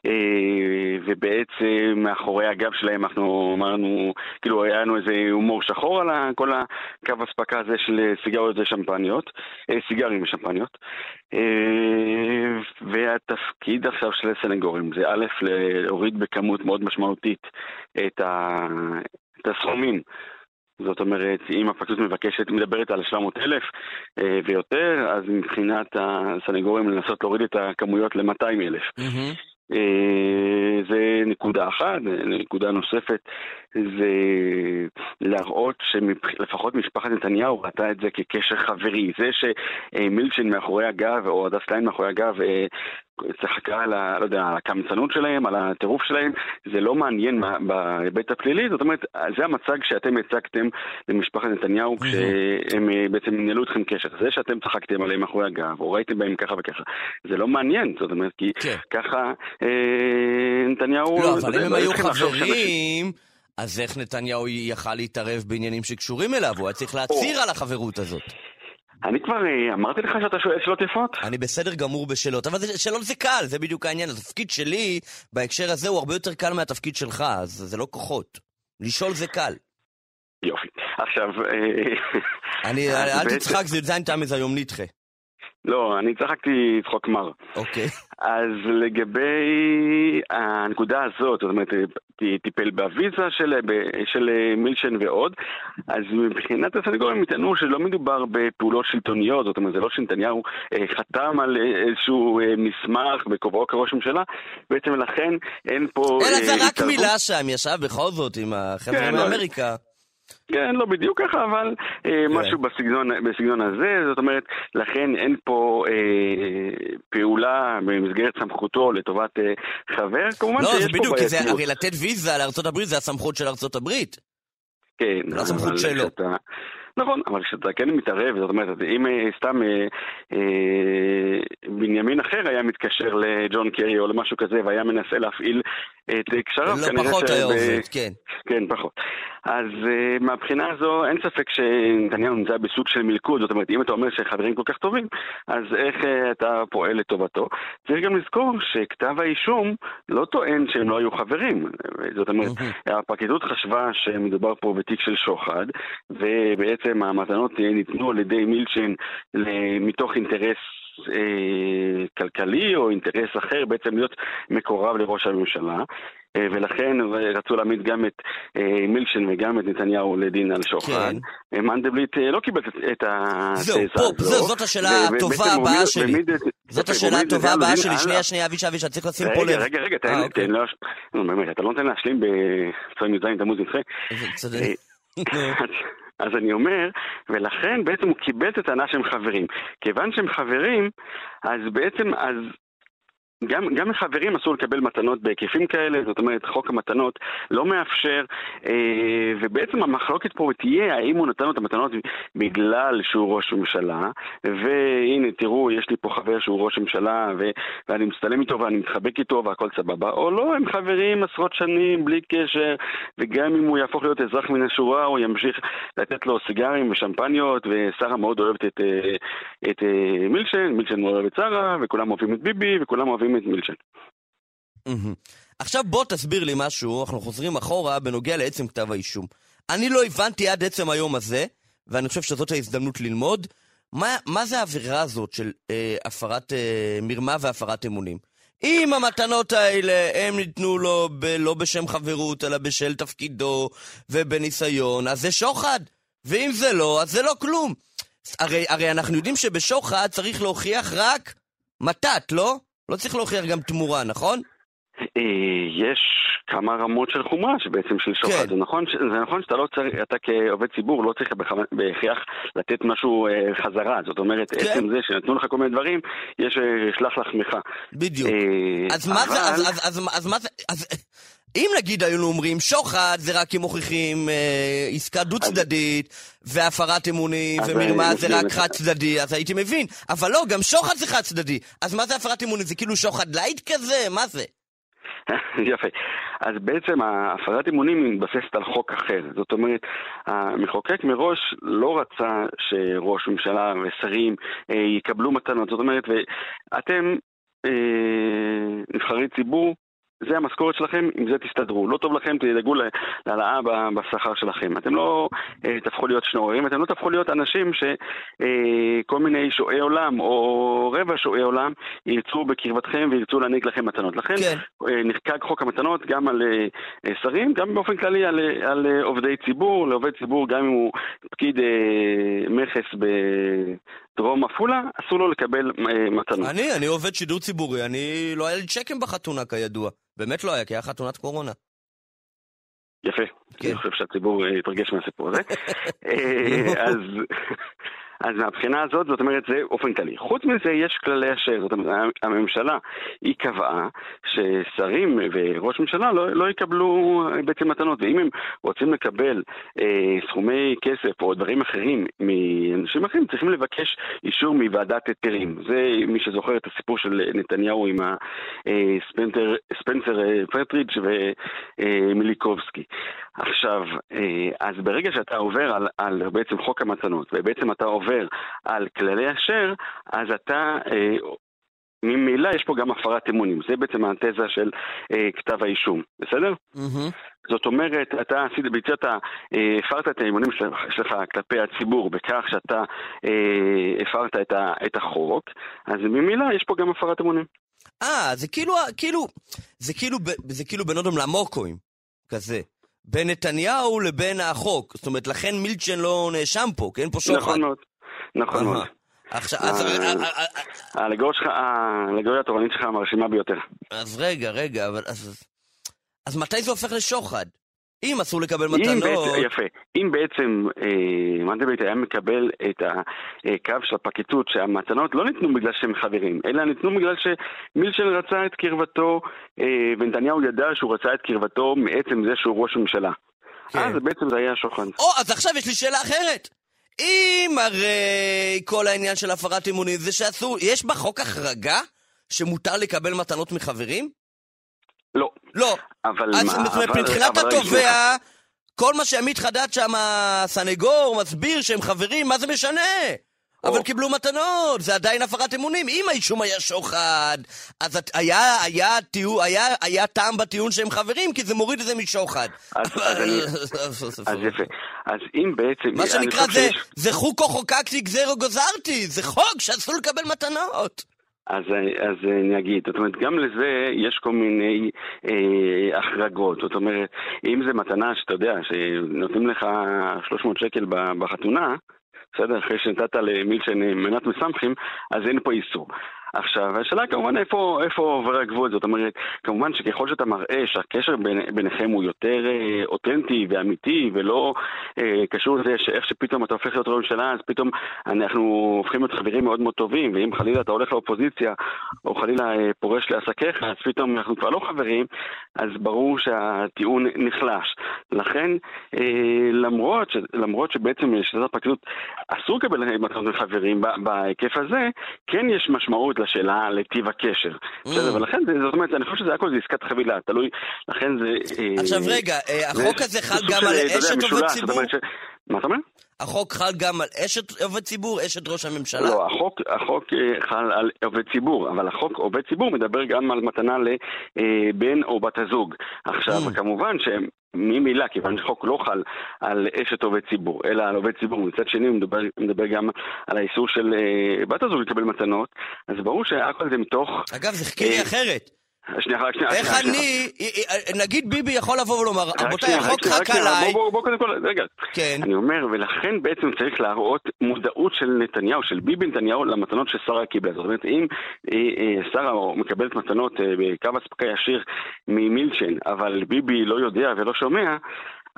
אה, ובעצם מאחורי הגב שלהם אנחנו אמרנו, כאילו היה לנו איזה הומור שחור על כל הקו אספקה הזה של סיגריות ושמפניות, סיגרים ושמפניות. והתפקיד עכשיו של הסנגורים זה א', להוריד בכמות מאוד משמעותית את הסכומים. זאת אומרת, אם הפרקליטות מבקשת, מדברת על 700 אלף אה, ויותר, אז מבחינת הסנגורים לנסות להוריד את הכמויות ל-200 אלף. Mm-hmm. אה, זה נקודה אחת, נקודה נוספת זה להראות שלפחות משפחת נתניהו ראתה את זה כקשר חברי. זה שמילצ'ן מאחורי הגב, או הדס קליין מאחורי הגב, צחקה על, ה, לא יודע, על הקמצנות שלהם, על הטירוף שלהם, זה לא מעניין בהיבט הפלילי, זאת אומרת, זה המצג שאתם הצגתם למשפחת נתניהו כשהם אה, בעצם ניהלו אתכם קשר. זה שאתם צחקתם עליהם מאחורי הגב, או ראיתם בהם ככה וככה, זה לא מעניין, זאת אומרת, כי כן. ככה אה, נתניהו... לא, אבל אם הם היו חברים... אז איך נתניהו יכל להתערב בעניינים שקשורים אליו? הוא היה צריך להצהיר על החברות הזאת. אני כבר אה, אמרתי לך שאתה שואל שאלות יפות? אני בסדר גמור בשאלות, אבל שאלות זה קל, זה בדיוק העניין. התפקיד שלי בהקשר הזה הוא הרבה יותר קל מהתפקיד שלך, אז זה לא כוחות. לשאול זה קל. יופי. עכשיו... אה, אני, אל תצחק, זה זין תמיד היום נדחה. לא, אני צחקתי צחוק מר. אוקיי. אז לגבי הנקודה הזאת, זאת אומרת, טיפל בוויזה של, של מילשן ועוד, אז מבחינת הסנגורים הם יטענו שלא מדובר בפעולות שלטוניות, זאת אומרת, זה לא שנתניהו אה, חתם על איזשהו אה, מסמך בכובעו כראש ממשלה, בעצם לכן אין פה... אלא זה אה, רק מילה שם, ישב בכל זאת עם החבר'ה כן, מאמריקה. כן, לא בדיוק ככה, אבל אה, כן. משהו בסגנון, בסגנון הזה, זאת אומרת, לכן אין פה אה, פעולה במסגרת סמכותו לטובת אה, חבר, כמובן לא, שיש פה בעייתיות. לא, זה בדיוק, כי זה, הרי לתת ויזה לארה"ב זה הסמכות של ארה"ב. כן. זה לא הסמכות שלו. שאתה... נכון, אבל כשאתה כן מתערב, זאת אומרת, אם אה, סתם אה, אה, בנימין אחר היה מתקשר לג'ון קרי או למשהו כזה והיה מנסה להפעיל את קשריו, לא כנראה פחות היה עובד, כן. כן, פחות. אז מהבחינה הזו אין ספק שנתניהו נמצא בסוג של מלכוד, זאת אומרת, אם אתה אומר שחברים כל כך טובים, אז איך אתה פועל לטובתו? צריך גם לזכור שכתב האישום לא טוען שהם לא היו חברים. זאת אומרת, הפרקליטות חשבה שמדובר פה בתיק של שוחד, ובעצם המתנות ניתנו על ידי מילצ'ן מתוך אינטרס אה, כלכלי או אינטרס אחר, בעצם להיות מקורב לראש הממשלה. אה, ולכן רצו להעמיד גם את אה, מילשן וגם את נתניהו לדין על שוחד. כן. מנדלבליט לא קיבל את התזה הזו. זהו, זאת השאלה הטובה הבאה שלי. זאת השאלה הטובה הבאה שלי. שנייה, שנייה, אבישי, אבישי, צריך לשים פה לב. רגע, רגע, תן, אוקיי. תן, לא, באמת, אתה לא נותן להשלים בצועים י"ז תמוז נדחה. צודק. אז אני אומר, ולכן בעצם הוא קיבל את הטענה שהם חברים. כיוון שהם חברים, אז בעצם, אז גם, גם לחברים אסור לקבל מתנות בהיקפים כאלה, זאת אומרת, חוק המתנות לא מאפשר, אה, ובעצם המחלוקת פה תהיה האם הוא נתן לו את המתנות בגלל שהוא ראש ממשלה, והנה, תראו, יש לי פה חבר שהוא ראש ממשלה, ו, ואני מצטלם איתו ואני מתחבק איתו והכל סבבה, או לא, הם חברים עשרות שנים, בלי קשר, וגם אם הוא יהפוך להיות אזרח מן השורה, הוא ימשיך לתת לו סיגרים ושמפניות, ושרה מאוד אוהבת את, אה, את, את אה, מילשן, מילשן מאוד אוהב את שרה, וכולם אוהבים את ביבי, וכולם אוהבים את מילצ'ן. עכשיו בוא תסביר לי משהו, אנחנו חוזרים אחורה בנוגע לעצם כתב האישום. אני לא הבנתי עד עצם היום הזה, ואני חושב שזאת ההזדמנות ללמוד, מה, מה זה העבירה הזאת של אה, הפרת אה, מרמה והפרת אמונים. אם המתנות האלה הם ניתנו לו ב, לא בשם חברות, אלא בשל תפקידו ובניסיון, אז זה שוחד. ואם זה לא, אז זה לא כלום. הרי, הרי אנחנו יודעים שבשוחד צריך להוכיח רק מתת, לא? לא צריך להוכיח גם תמורה, נכון? אה, יש כמה רמות של חומרה שבעצם של שוחד. כן. זה, נכון, זה נכון שאתה לא צריך, אתה כעובד ציבור לא צריך בהכרח לתת משהו אה, חזרה. זאת אומרת, כן. עצם זה שנתנו לך כל מיני דברים, יש אה, שלח לחמך. בדיוק. אז מה זה, אז מה זה, אם נגיד היינו אומרים שוחד זה רק אם מוכיחים אה, עסקה דו-צדדית והפרת אמונים ומרמה זה רק חד-צדדי, אז הייתי מבין. אבל לא, גם שוחד זה חד-צדדי. אז מה זה הפרת אמונים? זה כאילו שוחד lite כזה? מה זה? יפה. אז בעצם הפרת אמונים מתבססת על חוק אחר. זאת אומרת, המחוקק מראש לא רצה שראש ממשלה ושרים אה, יקבלו מתנות. זאת אומרת, ואתם, אה, נבחרי ציבור, זה המשכורת שלכם, עם זה תסתדרו. לא טוב לכם, תדאגו להעלאה בשכר שלכם. אתם לא אה, תהפכו להיות שנוררים, אתם לא תהפכו להיות אנשים שכל אה, מיני שועי עולם או רבע שועי עולם ירצו בקרבתכם וירצו להעניק לכם מתנות. לכן כן. אה, נחקק חוק המתנות גם על אה, אה, שרים, גם באופן כללי על, אה, על אה, עובדי ציבור, לעובד ציבור גם אם הוא פקיד אה, מכס דרום עפולה, אסור לו לקבל אה, מתנות. אני, אני עובד שידור ציבורי, אני... לא היה לי צ'קים בחתונה כידוע. באמת לא היה, כי היה חתונת קורונה. יפה, כן. אני חושב שהציבור אה, יתרגש מהסיפור הזה. אה, אז... אז מהבחינה הזאת, זאת אומרת, זה אופן כללי. חוץ מזה, יש כללי אשר, זאת אומרת, הממשלה, היא קבעה ששרים וראש ממשלה לא, לא יקבלו אה, בעצם מתנות, ואם הם רוצים לקבל אה, סכומי כסף או דברים אחרים מאנשים אחרים, צריכים לבקש אישור מוועדת היתרים. זה מי שזוכר את הסיפור של נתניהו עם הספנצר ספנצר אה, פטריץ' ומיליקובסקי. עכשיו, אה, אז ברגע שאתה עובר על, על בעצם חוק המתנות, ובעצם אתה עובר על כללי אשר, אז אתה... אה, ממילא יש פה גם הפרת אמונים, זה בעצם התזה של אה, כתב האישום, בסדר? מהמם. זאת אומרת, אתה עשית, ביצעת, אה, הפרת את האמונים שלך, כלפי הציבור בכך שאתה הפרת את, ה, את החוק, אז ממילא יש פה גם הפרת אמונים. אה, זה כאילו, כאילו, זה כאילו, זה כאילו אודם למוקואים, כזה. בין נתניהו לבין החוק. זאת אומרת, לכן מילצ'ן לא נאשם פה, כי אין פה שוחד. נכון מאוד, נכון מאוד. עכשיו, אז, אה, אה, אה, האלגוריה התורנית שלך מרשימה ביותר. אז רגע, רגע, אבל אז... אז מתי זה הופך לשוחד? אם אסור לקבל אם מתנות... בעצם, יפה, אם בעצם אה, מנדלבליט היה מקבל את הקו של הפרקליטות שהמתנות לא ניתנו בגלל שהם חברים, אלא ניתנו בגלל שמילצ'ן רצה את קרבתו אה, ונתניהו ידע שהוא רצה את קרבתו מעצם זה שהוא ראש ממשלה. כן. אז בעצם זה היה שוחד. או, אז עכשיו יש לי שאלה אחרת. אם הרי כל העניין של הפרת אמונים זה שאסור... יש בחוק החרגה שמותר לקבל מתנות מחברים? לא. לא. אבל אז מה, זאת אומרת, מבחינת התובע, כל מה שעמית חדד שם, הסנגור, מסביר שהם חברים, מה זה משנה? אבל. קיבלו מתנות, זה עדיין הפרת אמונים. אם האישום היה שוחד, אז היה, היה, טיעון, היה, היה טעם בטיעון שהם חברים, כי זה מוריד את זה משוחד. אז- אז אני- אז יפה. אז אם בעצם... מה שנקרא זה, שיש- זה חוקו חוקקתי גזרו גזרתי, זה חוק שאסור לקבל מתנות. אז, אז אני אגיד, זאת אומרת, גם לזה יש כל מיני אה, החרגות. זאת אומרת, אם זה מתנה שאתה יודע, שנותנים לך 300 שקל בחתונה, בסדר? אחרי שנתת למילצ'ן מנת מסמכים, אז אין פה איסור. עכשיו, השאלה כמובן איפה, איפה עובר הגבול, זאת אומרת, כמובן שככל שאתה מראה שהקשר בין, ביניכם הוא יותר אה, אותנטי ואמיתי ולא אה, קשור לזה שאיך שפתאום אתה הופך להיות ראש ממשלה, אז פתאום אנחנו הופכים להיות חברים מאוד מאוד טובים, ואם חלילה אתה הולך לאופוזיציה, או חלילה אה, פורש לעסקיך, אז פתאום אנחנו כבר לא חברים, אז ברור שהטיעון נחלש. לכן, אה, למרות, ש, למרות שבעצם לשיטת הפרקליטות אסור לקבל מתנות מחברים ב- בהיקף הזה, כן יש משמעות לשאלה לטיב הקשר. בסדר, ולכן, זאת אומרת, אני חושב שזה הכל זה עסקת חבילה, תלוי, לכן זה... אה, עכשיו רגע, אה, החוק זה הזה חל גם אה, על יודע, אשת עובד ציבור? מה אתה אומר? החוק חל גם על אשת עובד ציבור, אשת ראש הממשלה? לא, החוק, החוק אה, חל על עובד ציבור, אבל החוק עובד ציבור מדבר גם על מתנה לבן או בת הזוג. עכשיו, Mm. כמובן שממילא, כיוון שהחוק לא חל על אשת עובד ציבור, אלא על עובד ציבור, מצד שני הוא מדבר, מדבר גם על האיסור של אה, בת הזוג לקבל מתנות, אז ברור שהכל זה מתוך... אגב, זה לי אה, אחרת. שנייה, רק שנייה. איך. אני, אה, אה, נגיד ביבי יכול לבוא ולומר, רבותיי, החוק חק עליי, בוא, קודם כל, רגע. כן, אני אומר, ולכן בעצם צריך להראות מודעות של נתניהו, של ביבי נתניהו, למתנות ששרה קיבלה. זאת אומרת, אם אה, שרה מקבלת מתנות בקו אספקה ישיר ממילצ'ן, אבל ביבי לא יודע ולא שומע,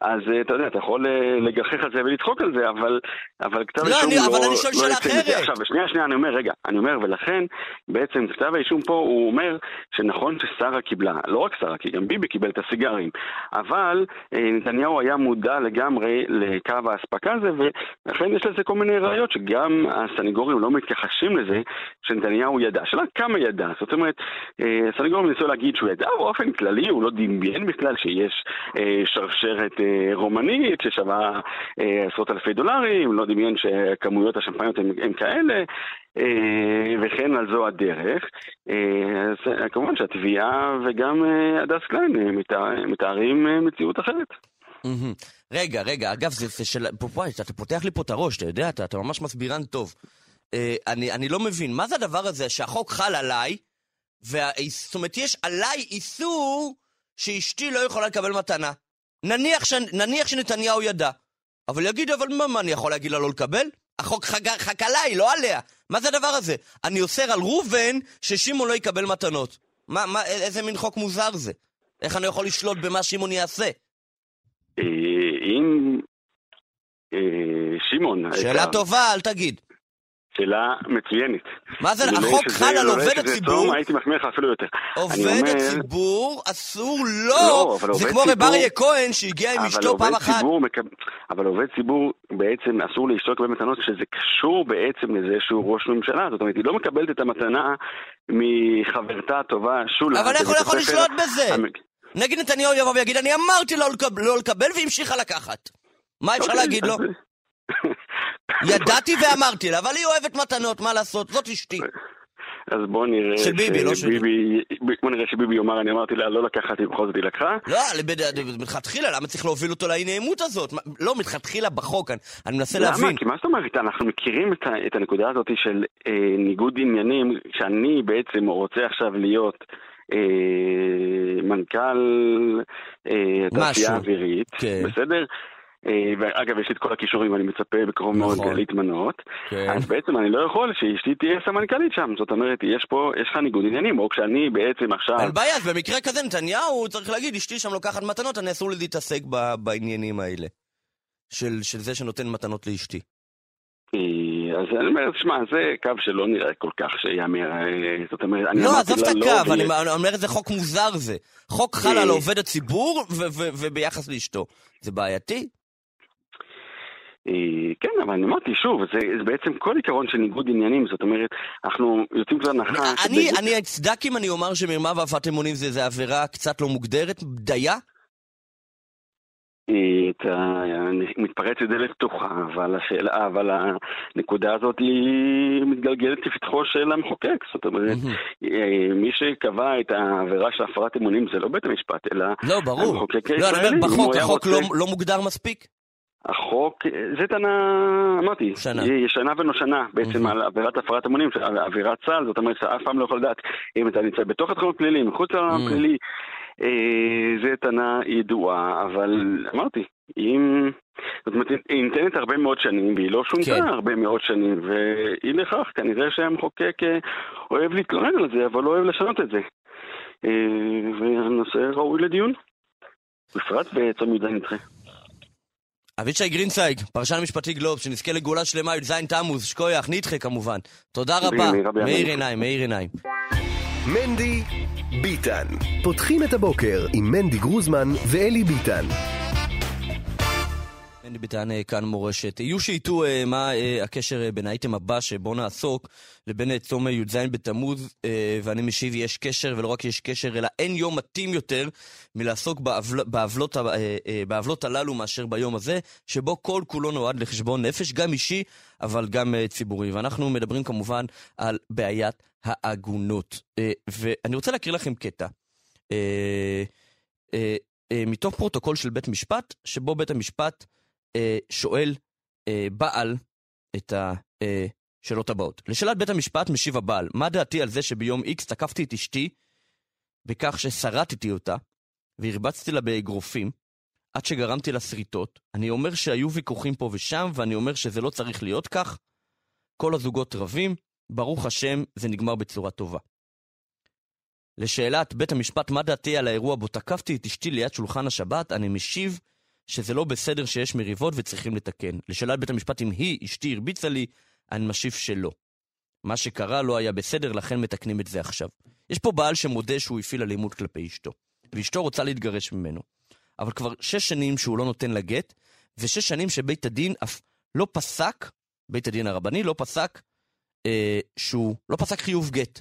אז אה, אתה יודע, אתה יכול אה, לגחך על זה ולצחוק על זה, אבל, אבל כתב לא, אני- אבל לא, אני שואל לא שאלה מזה. אחרת. עכשיו, שנייה, שנייה, אני אומר, רגע, אני אומר, ולכן בעצם כתב האישום פה, הוא אומר שנכון ששרה קיבלה, לא רק שרה, כי גם ביבי קיבל את הסיגרים, אבל אה, נתניהו היה מודע לגמרי לקו האספקה הזה, ולכן יש לזה כל מיני ראיות שגם הסנגורים לא מתכחשים לזה שנתניהו ידע. השאלה כמה ידע, זאת אומרת, הסנגורים ניסו להגיד שהוא ידע, באופן כללי הוא לא דמיין בכלל שיש שרשרת רומנית ששווה אה, עשרות אלפי דולרים, לא דמיין שכמויות השמפניות הן כאלה. אה, וכן על זו הדרך. אה, אז כמובן שהתביעה וגם הדס קליין מתאר- מתארים מציאות אחרת. רגע, רגע, אגב, זה של... פה, אתה פותח לי פה את הראש, אתה יודע, אתה ממש מסבירן טוב. אני אני לא מבין, מה זה הדבר הזה שהחוק חל עליי, וה- זאת אומרת, יש עליי איסור שאשתי לא יכולה לקבל מתנה. נניח ש- נניח שנתניהו ידע. אבל יגיד, אבל מה, מה, אני יכול להגיד לה לא לקבל? החוק חג... חק עליי, לא עליה. מה זה הדבר הזה? אני אוסר על ראובן ששמעון לא יקבל מתנות. מה, מה, איזה מין חוק מוזר זה? איך אני יכול לשלוט במה שמעון יעשה? אה, אם אה, שמעון... שאלה היקר, טובה, אל תגיד. שאלה מצוינת. מה זה, החוק שזה- חל על עובד שזה הציבור? צום, הייתי מחמיא לך אפילו יותר. עובד אומר- הציבור אסור לא, לא! זה כמו רב אריה כהן שהגיע עם אשתו פעם אחת. אבל עובד ציבור בעצם אסור לאשתו לקבל מתנות כשזה קשור בעצם לזה שהוא ראש ממשלה. זאת אומרת, היא לא מקבלת את המתנה מחברתה הטובה שולה. אבל איך הוא יכול. לשלוט בזה? המ- נגיד נתניהו יבוא ויגיד, אני אמרתי לא לקבל, לא לקבל והמשיכה לקחת. מה אפשר אוקיי, להגיד לו? ידעתי ואמרתי לה, אבל היא אוהבת מתנות, מה לעשות? זאת אשתי. אז בוא נראה... של ביבי, לא שלי. שביבי- בוא נראה שביבי יאמר, אני אמרתי לה לא לקחת, היא בכל זאת היא לקחה. לא, מלכתחילה, למה צריך להוביל אותו לאי נעימות הזאת? לא, מלכתחילה בחוק, אני- מנסה להבין. למה? כי מה זאת אומרת? אנחנו מכירים את, הנקודה הזאת של אה, ניגוד עניינים, שאני בעצם רוצה עכשיו להיות אה, מנכ"ל אה. התעשייה האווירית, כן. בסדר? אה, ואגב, יש לי את כל הכישורים ואני מצפה בקרוב מאוד נכון. להתמנות. כן. אז בעצם אני לא יכול שאשתי תהיה סמנכ"לית שם. זאת אומרת, יש פה, יש לך ניגוד עניינים, או כשאני בעצם עכשיו... אין בעיה, אז במקרה כזה נתניהו צריך להגיד, אשתי שם לוקחת מתנות, אני אסור לי להתעסק בעניינים האלה. של, של זה שנותן מתנות לאשתי. אה, אז אני אומר, שמע, זה קו שלא נראה כל כך שיאמר, אה, זאת אומרת, אני לא, אמרתי עזוב את לא, הקו, אני אני אומר איזה חוק מוזר זה. חוק חל. על עובד הציבור וביחס לאשתו. זה בעייתי? אה, כן, אבל אני אמרתי, שוב, זה, זה בעצם כל עיקרון של ניגוד עניינים, זאת אומרת, אנחנו יוצאים כבר הנחה... אני, שבניגוד- אני אצדק אם אני אומר שמרמה והפרת אמונים זה, זה עבירה קצת לא מוגדרת, דייה? אה, אתה מתפרץ לדלת פתוחה, אבל השאלה, אבל הנקודה הזאת היא מתגלגלת לפתחו של המחוקק, זאת אומרת, אה, מי שקבע את העבירה של הפרת אמונים זה לא בית המשפט, אלא לא, ברור. המחוקק לא, אני הישראלי. אומר, בחוק, החוק לא, לא מוגדר מספיק? החוק, זה טענה, אמרתי, שנה. ישנה ונושנה בעצם מהמם. על עבירת הפרת אמונים, על עבירת צה"ל, זאת אומרת שאף פעם לא יכול לדעת אם אתה נמצא בתוך התחום הפלילי, מחוץ לעולם Mm. הפלילי, אה, זה טענה ידועה, אבל אמרתי, אם... זאת אומרת, היא ניתנת הרבה מאוד שנים, והיא לא שונתה כן. הרבה מאוד שנים, ואי לכך, כנראה שהמחוקק אה, אוהב להתלונן על זה, אבל לא אוהב לשנות את זה. אה, והנושא ראוי לדיון, בפרט בצום י"ז נדחה. אבישי גרינצייג, פרשן משפטי גלובס, שנזכה לגאולה שלמה, י"ז תמוז, שקויח, נדחה כמובן. תודה רבה. מאיר עיניים, מאיר עיניים. מנדי ביטן. פותחים את הבוקר עם מנדי גרוזמן ואלי ביטן. מנדי ביטן כאן מורשת. יהיו שיטעו אה, מה אה, הקשר אה, בין האייטם הבא שבו נעסוק לבין צום י"ז בתמוז, ואני משיב יש קשר, ולא רק יש קשר, אלא אין יום מתאים יותר מלעסוק בעוול, בעוולות, בעוולות הללו מאשר ביום הזה, שבו כל כולו נועד לחשבון נפש, גם אישי, אבל גם ציבורי. ואנחנו מדברים כמובן על בעיית העגונות. ואני רוצה להקריא לכם קטע. מתוך פרוטוקול של בית משפט, שבו בית המשפט שואל אה, בעל את השאלות הבאות. לשאלת בית המשפט משיב הבעל, מה דעתי על זה שביום איקס תקפתי את אשתי בכך ששרטתי אותה והרבצתי לה באגרופים עד שגרמתי לה שריטות. אני אומר שהיו ויכוחים פה ושם ואני אומר שזה לא צריך להיות כך. כל הזוגות רבים, ברוך השם, זה נגמר בצורה טובה. לשאלת בית המשפט מה דעתי על האירוע בו תקפתי את אשתי ליד שולחן השבת, אני משיב שזה לא בסדר שיש מריבות וצריכים לתקן. לשאלת בית המשפט אם היא, אשתי, הרביצה לי, אני משיב שלא. מה שקרה לא היה בסדר, לכן מתקנים את זה עכשיו. יש פה בעל שמודה שהוא הפעיל אלימות כלפי אשתו, ואשתו רוצה להתגרש ממנו. אבל כבר שש שנים שהוא לא נותן לה גט, ושש שנים שבית הדין אף לא פסק, בית הדין הרבני לא פסק, אה, שהוא לא פסק חיוב גט.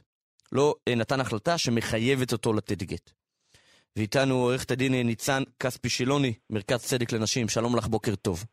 לא אה, נתן החלטה שמחייבת אותו לתת גט. ואיתנו עורכת הדין אה, ניצן כספי שילוני, מרכז צדק לנשים. שלום לך, בוקר טוב.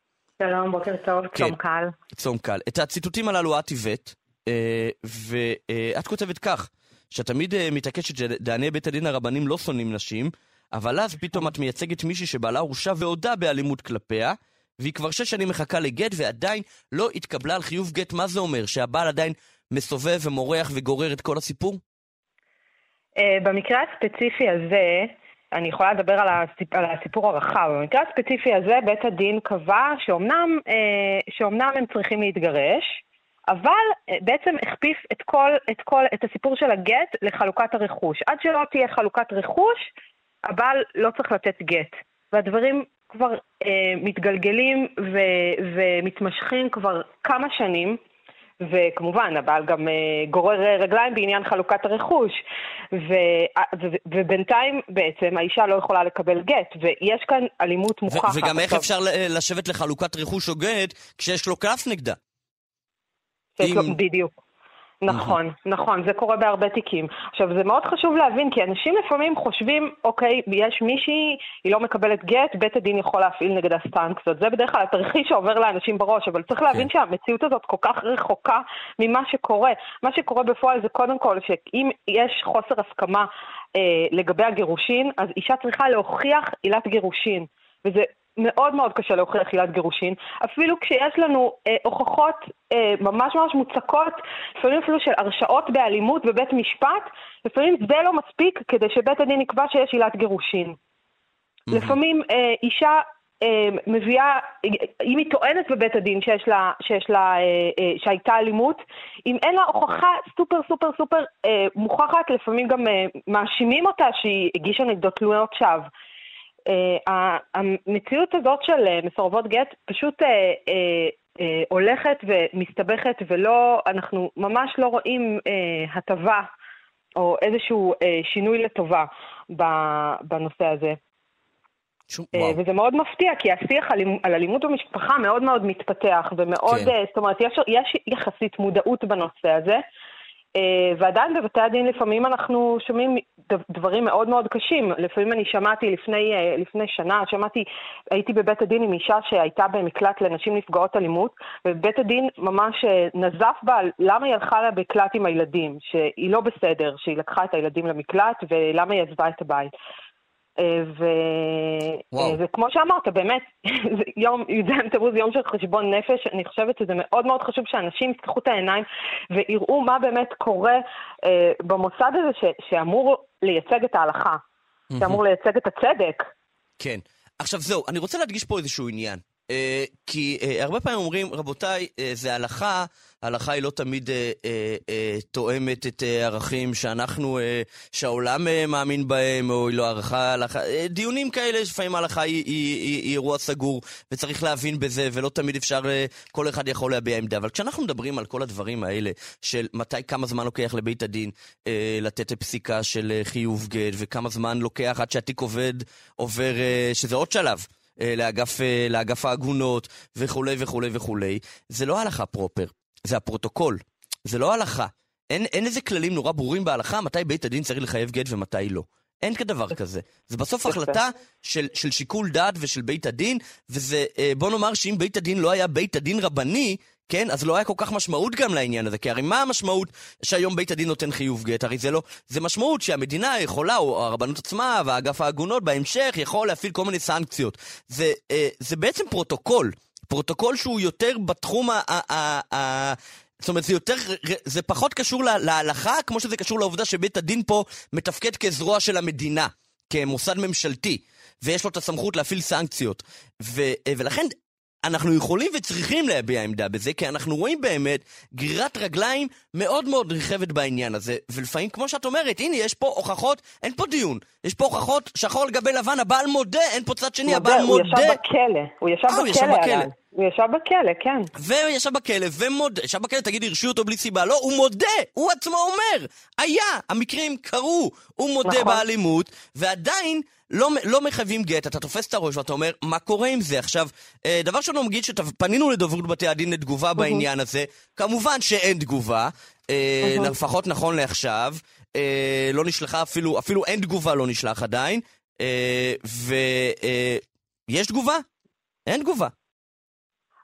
שלום, בוקר טוב, כן. צום קל. צום קל. את הציטוטים הללו את הבאת, אה, ואת כותבת כך, שאת תמיד אה, מתעקשת שדייני בית הדין הרבנים לא שונאים נשים, אבל אז פתאום את מייצגת מישהי שבעלה הורשע והודה באלימות כלפיה, והיא כבר שש שנים מחכה לגט ועדיין לא התקבלה על חיוב גט. מה זה אומר? שהבעל עדיין מסובב ומורח וגורר את כל הסיפור? Uh, במקרה הספציפי הזה, אני יכולה לדבר על, הסיפ, על הסיפור הרחב. במקרה הספציפי הזה, בית הדין קבע שאומנם, אה, שאומנם הם צריכים להתגרש, אבל אה, בעצם הכפיף את כל, את כל, את הסיפור של הגט לחלוקת הרכוש. עד שלא תהיה חלוקת רכוש, הבעל לא צריך לתת גט. והדברים כבר אה, מתגלגלים ו, ומתמשכים כבר כמה שנים. וכמובן, הבעל גם uh, גורר רגליים בעניין חלוקת הרכוש. ו, ו, ובינתיים בעצם האישה לא יכולה לקבל גט, ויש כאן אלימות מוכחת. וגם איך אפשר לשבת לחלוקת רכוש או גט כשיש לו קלף נגדה? אם... בדיוק. נכון, נכון, זה קורה בהרבה תיקים. עכשיו, זה מאוד חשוב להבין, כי אנשים לפעמים חושבים, אוקיי, יש מישהי, היא לא מקבלת גט, בית הדין יכול להפעיל נגדה סטנקציות. זה בדרך כלל התרחיש שעובר לאנשים בראש, אבל צריך להבין כן. שהמציאות הזאת כל כך רחוקה ממה שקורה. מה שקורה בפועל זה קודם כל, שאם יש חוסר הסכמה אה, לגבי הגירושין, אז אישה צריכה להוכיח עילת גירושין. וזה מאוד מאוד קשה להוכיח עילת גירושין, אפילו כשיש לנו אה, הוכחות אה, ממש ממש מוצקות, לפעמים אפילו של הרשעות באלימות בבית משפט, לפעמים זה לא מספיק כדי שבית הדין יקבע שיש עילת גירושין. Mm-hmm. לפעמים אה, אישה אה, מביאה, אם היא טוענת בבית הדין שיש לה, שיש לה, אה, אה, שהייתה אלימות, אם אין לה הוכחה סופר סופר סופר אה, מוכחת, לפעמים גם אה, מאשימים אותה שהיא הגישה נגדו תלונות שווא. אה, המציאות הזאת של אה, מסורבות גט פשוט אה, הולכת ומסתבכת ולא, אנחנו ממש לא רואים הטבה או איזשהו שינוי לטובה בנושא הזה. שום, וזה מאוד מפתיע, כי השיח על אלימות במשפחה מאוד מאוד מתפתח, ומאוד, כן. זאת אומרת, יש, יש יחסית מודעות בנושא הזה, אה, ועדיין בבתי הדין לפעמים אנחנו שומעים דברים מאוד מאוד קשים. לפעמים אני שמעתי לפני, אה, לפני שנה, שמעתי, הייתי בבית הדין עם אישה שהייתה במקלט לנשים נפגעות אלימות, ובית הדין ממש אה, נזף בה למה היא הלכה למקלט עם הילדים, שהיא לא בסדר, שהיא לקחה את הילדים למקלט ולמה היא עזבה את הבית. אה, ו... וואו. וכמו שאמרת, באמת, יום י"ז בתמוז, יום של חשבון נפש, אני חושבת שזה מאוד מאוד חשוב שאנשים יפתחו את העיניים ויראו מה באמת קורה אה, במוסד הזה ש... שאמור לייצג את ההלכה, שאמור לייצג את הצדק. כן. עכשיו זהו, אני רוצה להדגיש פה איזשהו עניין. אה, כי אה, הרבה פעמים אומרים, רבותיי, אה, זה הלכה, ההלכה היא לא תמיד תואמת את אה, ערכים שאנחנו, שהעולם מאמין בהם, או היא לא ערכה, הלכה, דיונים כאלה, לפעמים ההלכה היא, היא, היא, היא אירוע סגור, וצריך להבין בזה, ולא תמיד אפשר, כל אחד יכול להביע עמדה. אבל כשאנחנו מדברים על כל הדברים האלה, של מתי, כמה זמן לוקח לבית הדין לתת פסיקה של חיוב גט, וכמה זמן לוקח עד שהתיק עובד, עובר, שזה עוד שלב. אה, לאגף, אה, לאגף העגונות וכולי וכולי וכולי. זה לא הלכה פרופר, זה הפרוטוקול. זה לא הלכה. אין, אין איזה כללים נורא ברורים בהלכה מתי בית הדין צריך לחייב גט ומתי לא. אין כדבר כזה. זה בסוף החלטה של, של שיקול דעת ושל בית הדין, וזה, אה, בוא נאמר שאם בית הדין לא היה בית הדין רבני, כן? אז לא היה כל כך משמעות גם לעניין הזה, כי הרי מה המשמעות שהיום בית הדין נותן חיוב גט? הרי זה לא... זה משמעות שהמדינה יכולה, או הרבנות עצמה, והאגף העגונות בהמשך, יכול להפעיל כל מיני סנקציות. זה, אה, זה בעצם פרוטוקול. פרוטוקול שהוא יותר בתחום ה... ה, ה, ה זאת אומרת, זה יותר, זה פחות קשור להלכה, כמו שזה קשור לעובדה שבית הדין פה מתפקד כזרוע של המדינה, כמוסד ממשלתי, ויש לו את הסמכות להפעיל סנקציות. ו, אה, ולכן אנחנו יכולים וצריכים להביע עמדה בזה, כי אנחנו רואים באמת גרירת רגליים מאוד מאוד נרחבת בעניין הזה. ולפעמים, כמו שאת אומרת, הנה, יש פה הוכחות, אין פה דיון. יש פה הוכחות שחור על גבי לבן, הבעל מודה, אין פה צד שני, הבעל מודה. הוא ישב בכלא, הוא ישב אה, בכלא. בכלא. הוא ישב בכלא, כן. והוא ישב בכלא ומודה, ישב בכלא, תגיד, הרשיעו אותו בלי סיבה. לא, הוא מודה, הוא עצמו אומר. היה, המקרים קרו. הוא מודה נכון. באלימות, ועדיין... לא, לא מחייבים גט, אתה תופס את הראש ואתה אומר, מה קורה עם זה? עכשיו, אה, דבר שלא נגיד שפנינו לדוברות בתי הדין לתגובה בעניין הזה, כמובן שאין תגובה, אה, לפחות נכון לעכשיו, אה, לא נשלחה אפילו, אפילו אין תגובה לא נשלח עדיין, ויש תגובה? אין תגובה.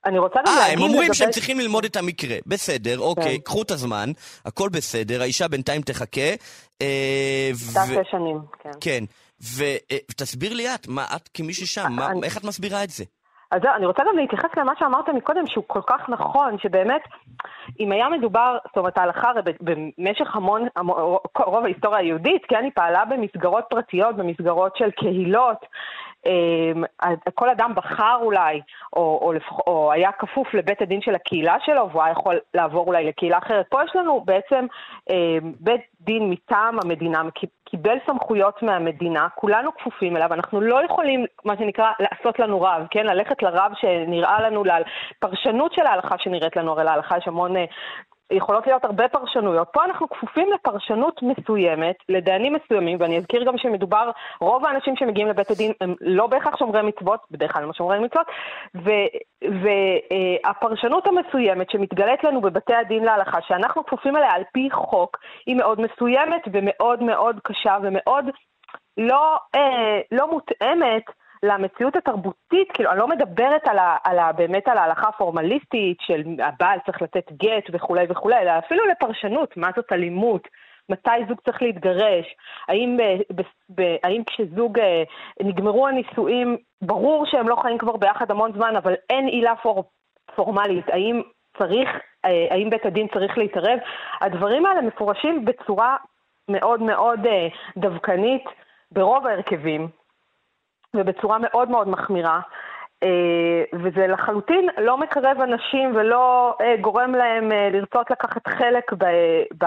אני רוצה גם להגיד... אה, הם אומרים שהם צריכים ללמוד את המקרה. בסדר, אוקיי, כן. קחו את הזמן, הכל בסדר, האישה בינתיים תחכה. הייתה שש שנים, כן. כן. ותסביר לי את, מה את כמישהי שם, איך את מסבירה את זה? אז אני רוצה גם להתייחס למה שאמרת מקודם, שהוא כל כך נכון, שבאמת, אם היה מדובר, זאת אומרת, ההלכה הרי במשך המון, רוב ההיסטוריה היהודית, כן, היא פעלה במסגרות פרטיות, במסגרות של קהילות, כל אדם בחר אולי, או, או, או היה כפוף לבית הדין של הקהילה שלו, והוא היה יכול לעבור אולי לקהילה אחרת. פה יש לנו בעצם אמ, בית דין מטעם המדינה, קיבל סמכויות מהמדינה, כולנו כפופים אליו, אנחנו לא יכולים, מה שנקרא, לעשות לנו רב, כן? ללכת לרב שנראה לנו, לפרשנות של ההלכה שנראית לנו, הרי להלכה יש המון אה, יכולות להיות הרבה פרשנויות. פה אנחנו כפופים לפרשנות מסוימת, לדיינים מסוימים, ואני אזכיר גם שמדובר, רוב האנשים שמגיעים לבית הדין הם לא בהכרח שומרי מצוות, בדרך כלל הם לא שומרי מצוות, והפרשנות המסוימת שמתגלית לנו בבתי הדין להלכה, שאנחנו כפופים אליה על פי חוק, היא מאוד מסוימת ומאוד מאוד קשה ומאוד לא, אה, לא מותאמת. למציאות התרבותית, כאילו, אני לא מדברת על ה, על ה, באמת על ההלכה הפורמליסטית של הבעל צריך לתת גט וכולי וכולי, אלא אפילו לפרשנות, מה זאת אלימות, מתי זוג צריך להתגרש, האם, ב, ב, ב, האם כשזוג אה, נגמרו הנישואים, ברור שהם לא חיים כבר ביחד המון זמן, אבל אין עילה פור, פורמלית, האם צריך, אה, האם בית הדין צריך להתערב? הדברים האלה מפורשים בצורה מאוד מאוד אה, דווקנית ברוב ההרכבים, ובצורה מאוד מאוד מחמירה. אה, וזה לחלוטין לא מקרב אנשים ולא אה, גורם להם אה, לרצות לקחת חלק ב, ב,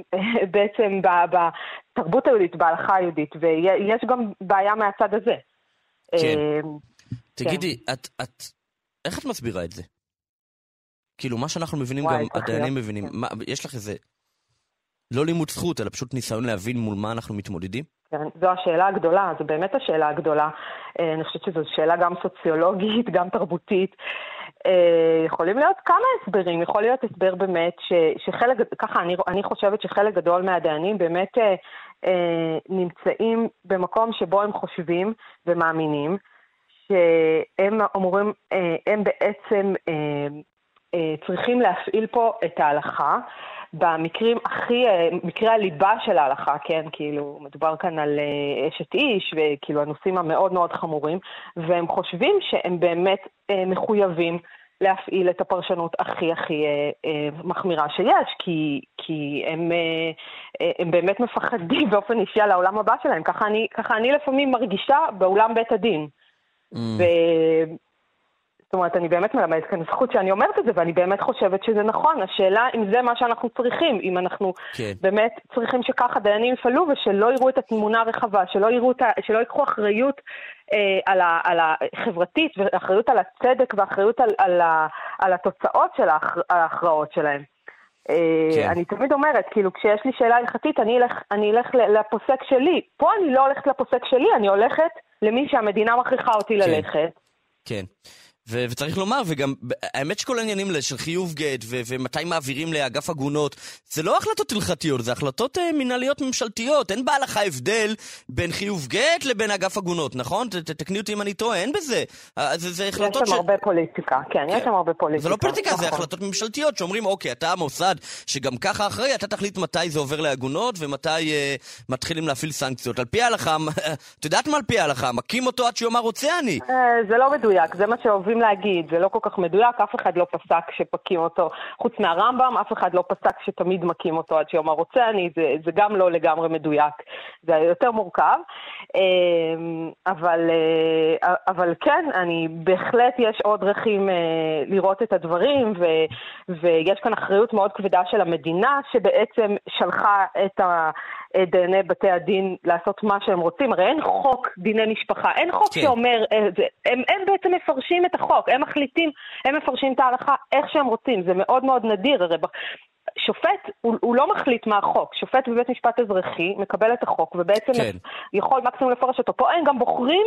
בעצם בתרבות היהודית, בהלכה היהודית, ויש גם בעיה מהצד הזה. כן. תגידי, כן. את, את, איך את מסבירה את זה? כאילו, מה שאנחנו מבינים וואי, גם הדיינים מבינים, כן. מה, יש לך איזה, לא לימוד זכות, אלא פשוט ניסיון להבין מול מה אנחנו מתמודדים? כן, זו השאלה הגדולה, זו באמת השאלה הגדולה. אה, אני חושבת שזו שאלה גם סוציולוגית, גם תרבותית. אה, יכולים להיות כמה הסברים, יכול להיות הסבר באמת ש, שחלק, ככה אני, אני חושבת שחלק גדול מהדיינים באמת אה, אה, נמצאים במקום שבו הם חושבים ומאמינים שהם אמורים, אה, הם בעצם אה, אה, צריכים להפעיל פה את ההלכה. במקרים הכי, אה, מקרי הליבה של ההלכה, כן, כאילו, מדובר כאן על אה, אשת איש, וכאילו הנושאים המאוד מאוד חמורים, והם חושבים שהם באמת אה, מחויבים להפעיל את הפרשנות הכי הכי מחמירה שיש, כי, כי הם, הם באמת מפחדים באופן אישי על העולם הבא שלהם. ככה אני, ככה אני לפעמים מרגישה באולם בית הדין. Mm. זאת אומרת, אני באמת מלמדת כאן זכות שאני אומרת את זה, ואני באמת חושבת שזה נכון. השאלה אם זה מה שאנחנו צריכים, אם אנחנו כן. באמת צריכים שככה דיינים יפעלו ושלא יראו את התמונה הרחבה, שלא, יראו את ה... שלא ייקחו אחריות אה, על, ה... על החברתית, ואחריות על הצדק ואחריות על, על, ה... על התוצאות של ההכרעות שלהם. אה, כן. אני תמיד אומרת, כאילו, כשיש לי שאלה הלכתית, אני אלך, אני אלך לפוסק שלי. פה אני לא הולכת לפוסק שלי, אני הולכת למי שהמדינה מכריחה אותי כן. ללכת. כן. ו- וצריך לומר, וגם, האמת שכל העניינים של חיוב גט ו- ומתי מעבירים לאגף עגונות, זה לא החלטות הלכתיות, זה החלטות uh, מנהליות ממשלתיות. אין בהלכה הבדל בין חיוב גט לבין אגף עגונות, נכון? ת- תתקני אותי אם אני טועה, אין בזה. Uh, זה, זה החלטות יש שם ש... הרבה פוליטיקה, כן, כן, יש שם הרבה פוליטיקה. זה לא פוליטיקה, נכון. זה החלטות ממשלתיות שאומרים, אוקיי, אתה המוסד שגם ככה אחראי, אתה תחליט מתי זה עובר לעגונות ומתי uh, מתחילים להפעיל סנקציות. על פי ההלכה, את יודעת מה על פי ההלכה? מכים אותו עד שיאמר רוצה אני. זה לא מדויק, זה מה שהוביל יכולים להגיד, זה לא כל כך מדויק, אף אחד לא פסק שפקים אותו. חוץ מהרמב"ם, אף אחד לא פסק שתמיד מכים אותו עד שיאמר רוצה אני, זה, זה גם לא לגמרי מדויק, זה יותר מורכב. אמ, אבל, אה, אבל כן, אני, בהחלט יש עוד דרכים אה, לראות את הדברים, ו, ויש כאן אחריות מאוד כבדה של המדינה, שבעצם שלחה את ה... דייני בתי הדין לעשות מה שהם רוצים. הרי אין חוק דיני משפחה, אין חוק כן. שאומר, אה, הם, הם בעצם מפרשים את החוק, הם מחליטים, הם מפרשים את ההלכה איך שהם רוצים, זה מאוד מאוד נדיר. הרי שופט, הוא, הוא לא מחליט מה החוק. שופט בבית משפט אזרחי מקבל את החוק ובעצם כן. יכול מקסימום לפרש אותו. פה הם גם בוחרים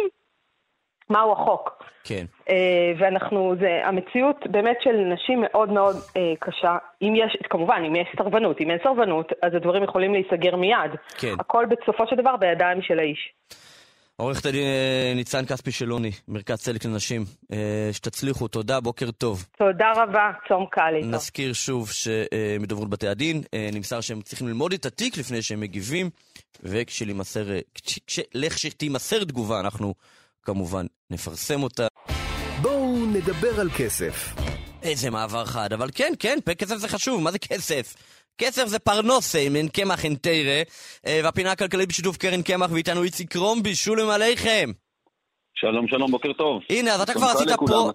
מהו החוק. כן. Uh, ואנחנו, זה, המציאות באמת של נשים מאוד מאוד uh, קשה. אם יש, כמובן, אם יש סרבנות, אם אין סרבנות, אז הדברים יכולים להיסגר מיד. כן. הכל בסופו של דבר בידיים של האיש. עורכת הדין אה, ניצן כספי שלוני, מרכז צדק לנשים, שתצליחו, תודה, בוקר טוב. תודה רבה, צום קל איתו. נזכיר שוב שמדוברות בתי הדין, נמסר שהם צריכים ללמוד את התיק לפני שהם מגיבים, וכשתימסר תגובה אנחנו כמובן נפרסם אותה. בואו נדבר על כסף. איזה מעבר חד, אבל כן, כן, כסף זה חשוב, מה זה כסף? כסף זה פרנוסה, אם אין קמח אין תרא, אה, והפינה הכלכלית בשיתוף קרן קמח, ואיתנו איציק קרומבי, שולם עליכם. שלום, שלום, בוקר טוב. הנה, אז אתה כבר עשית פרו...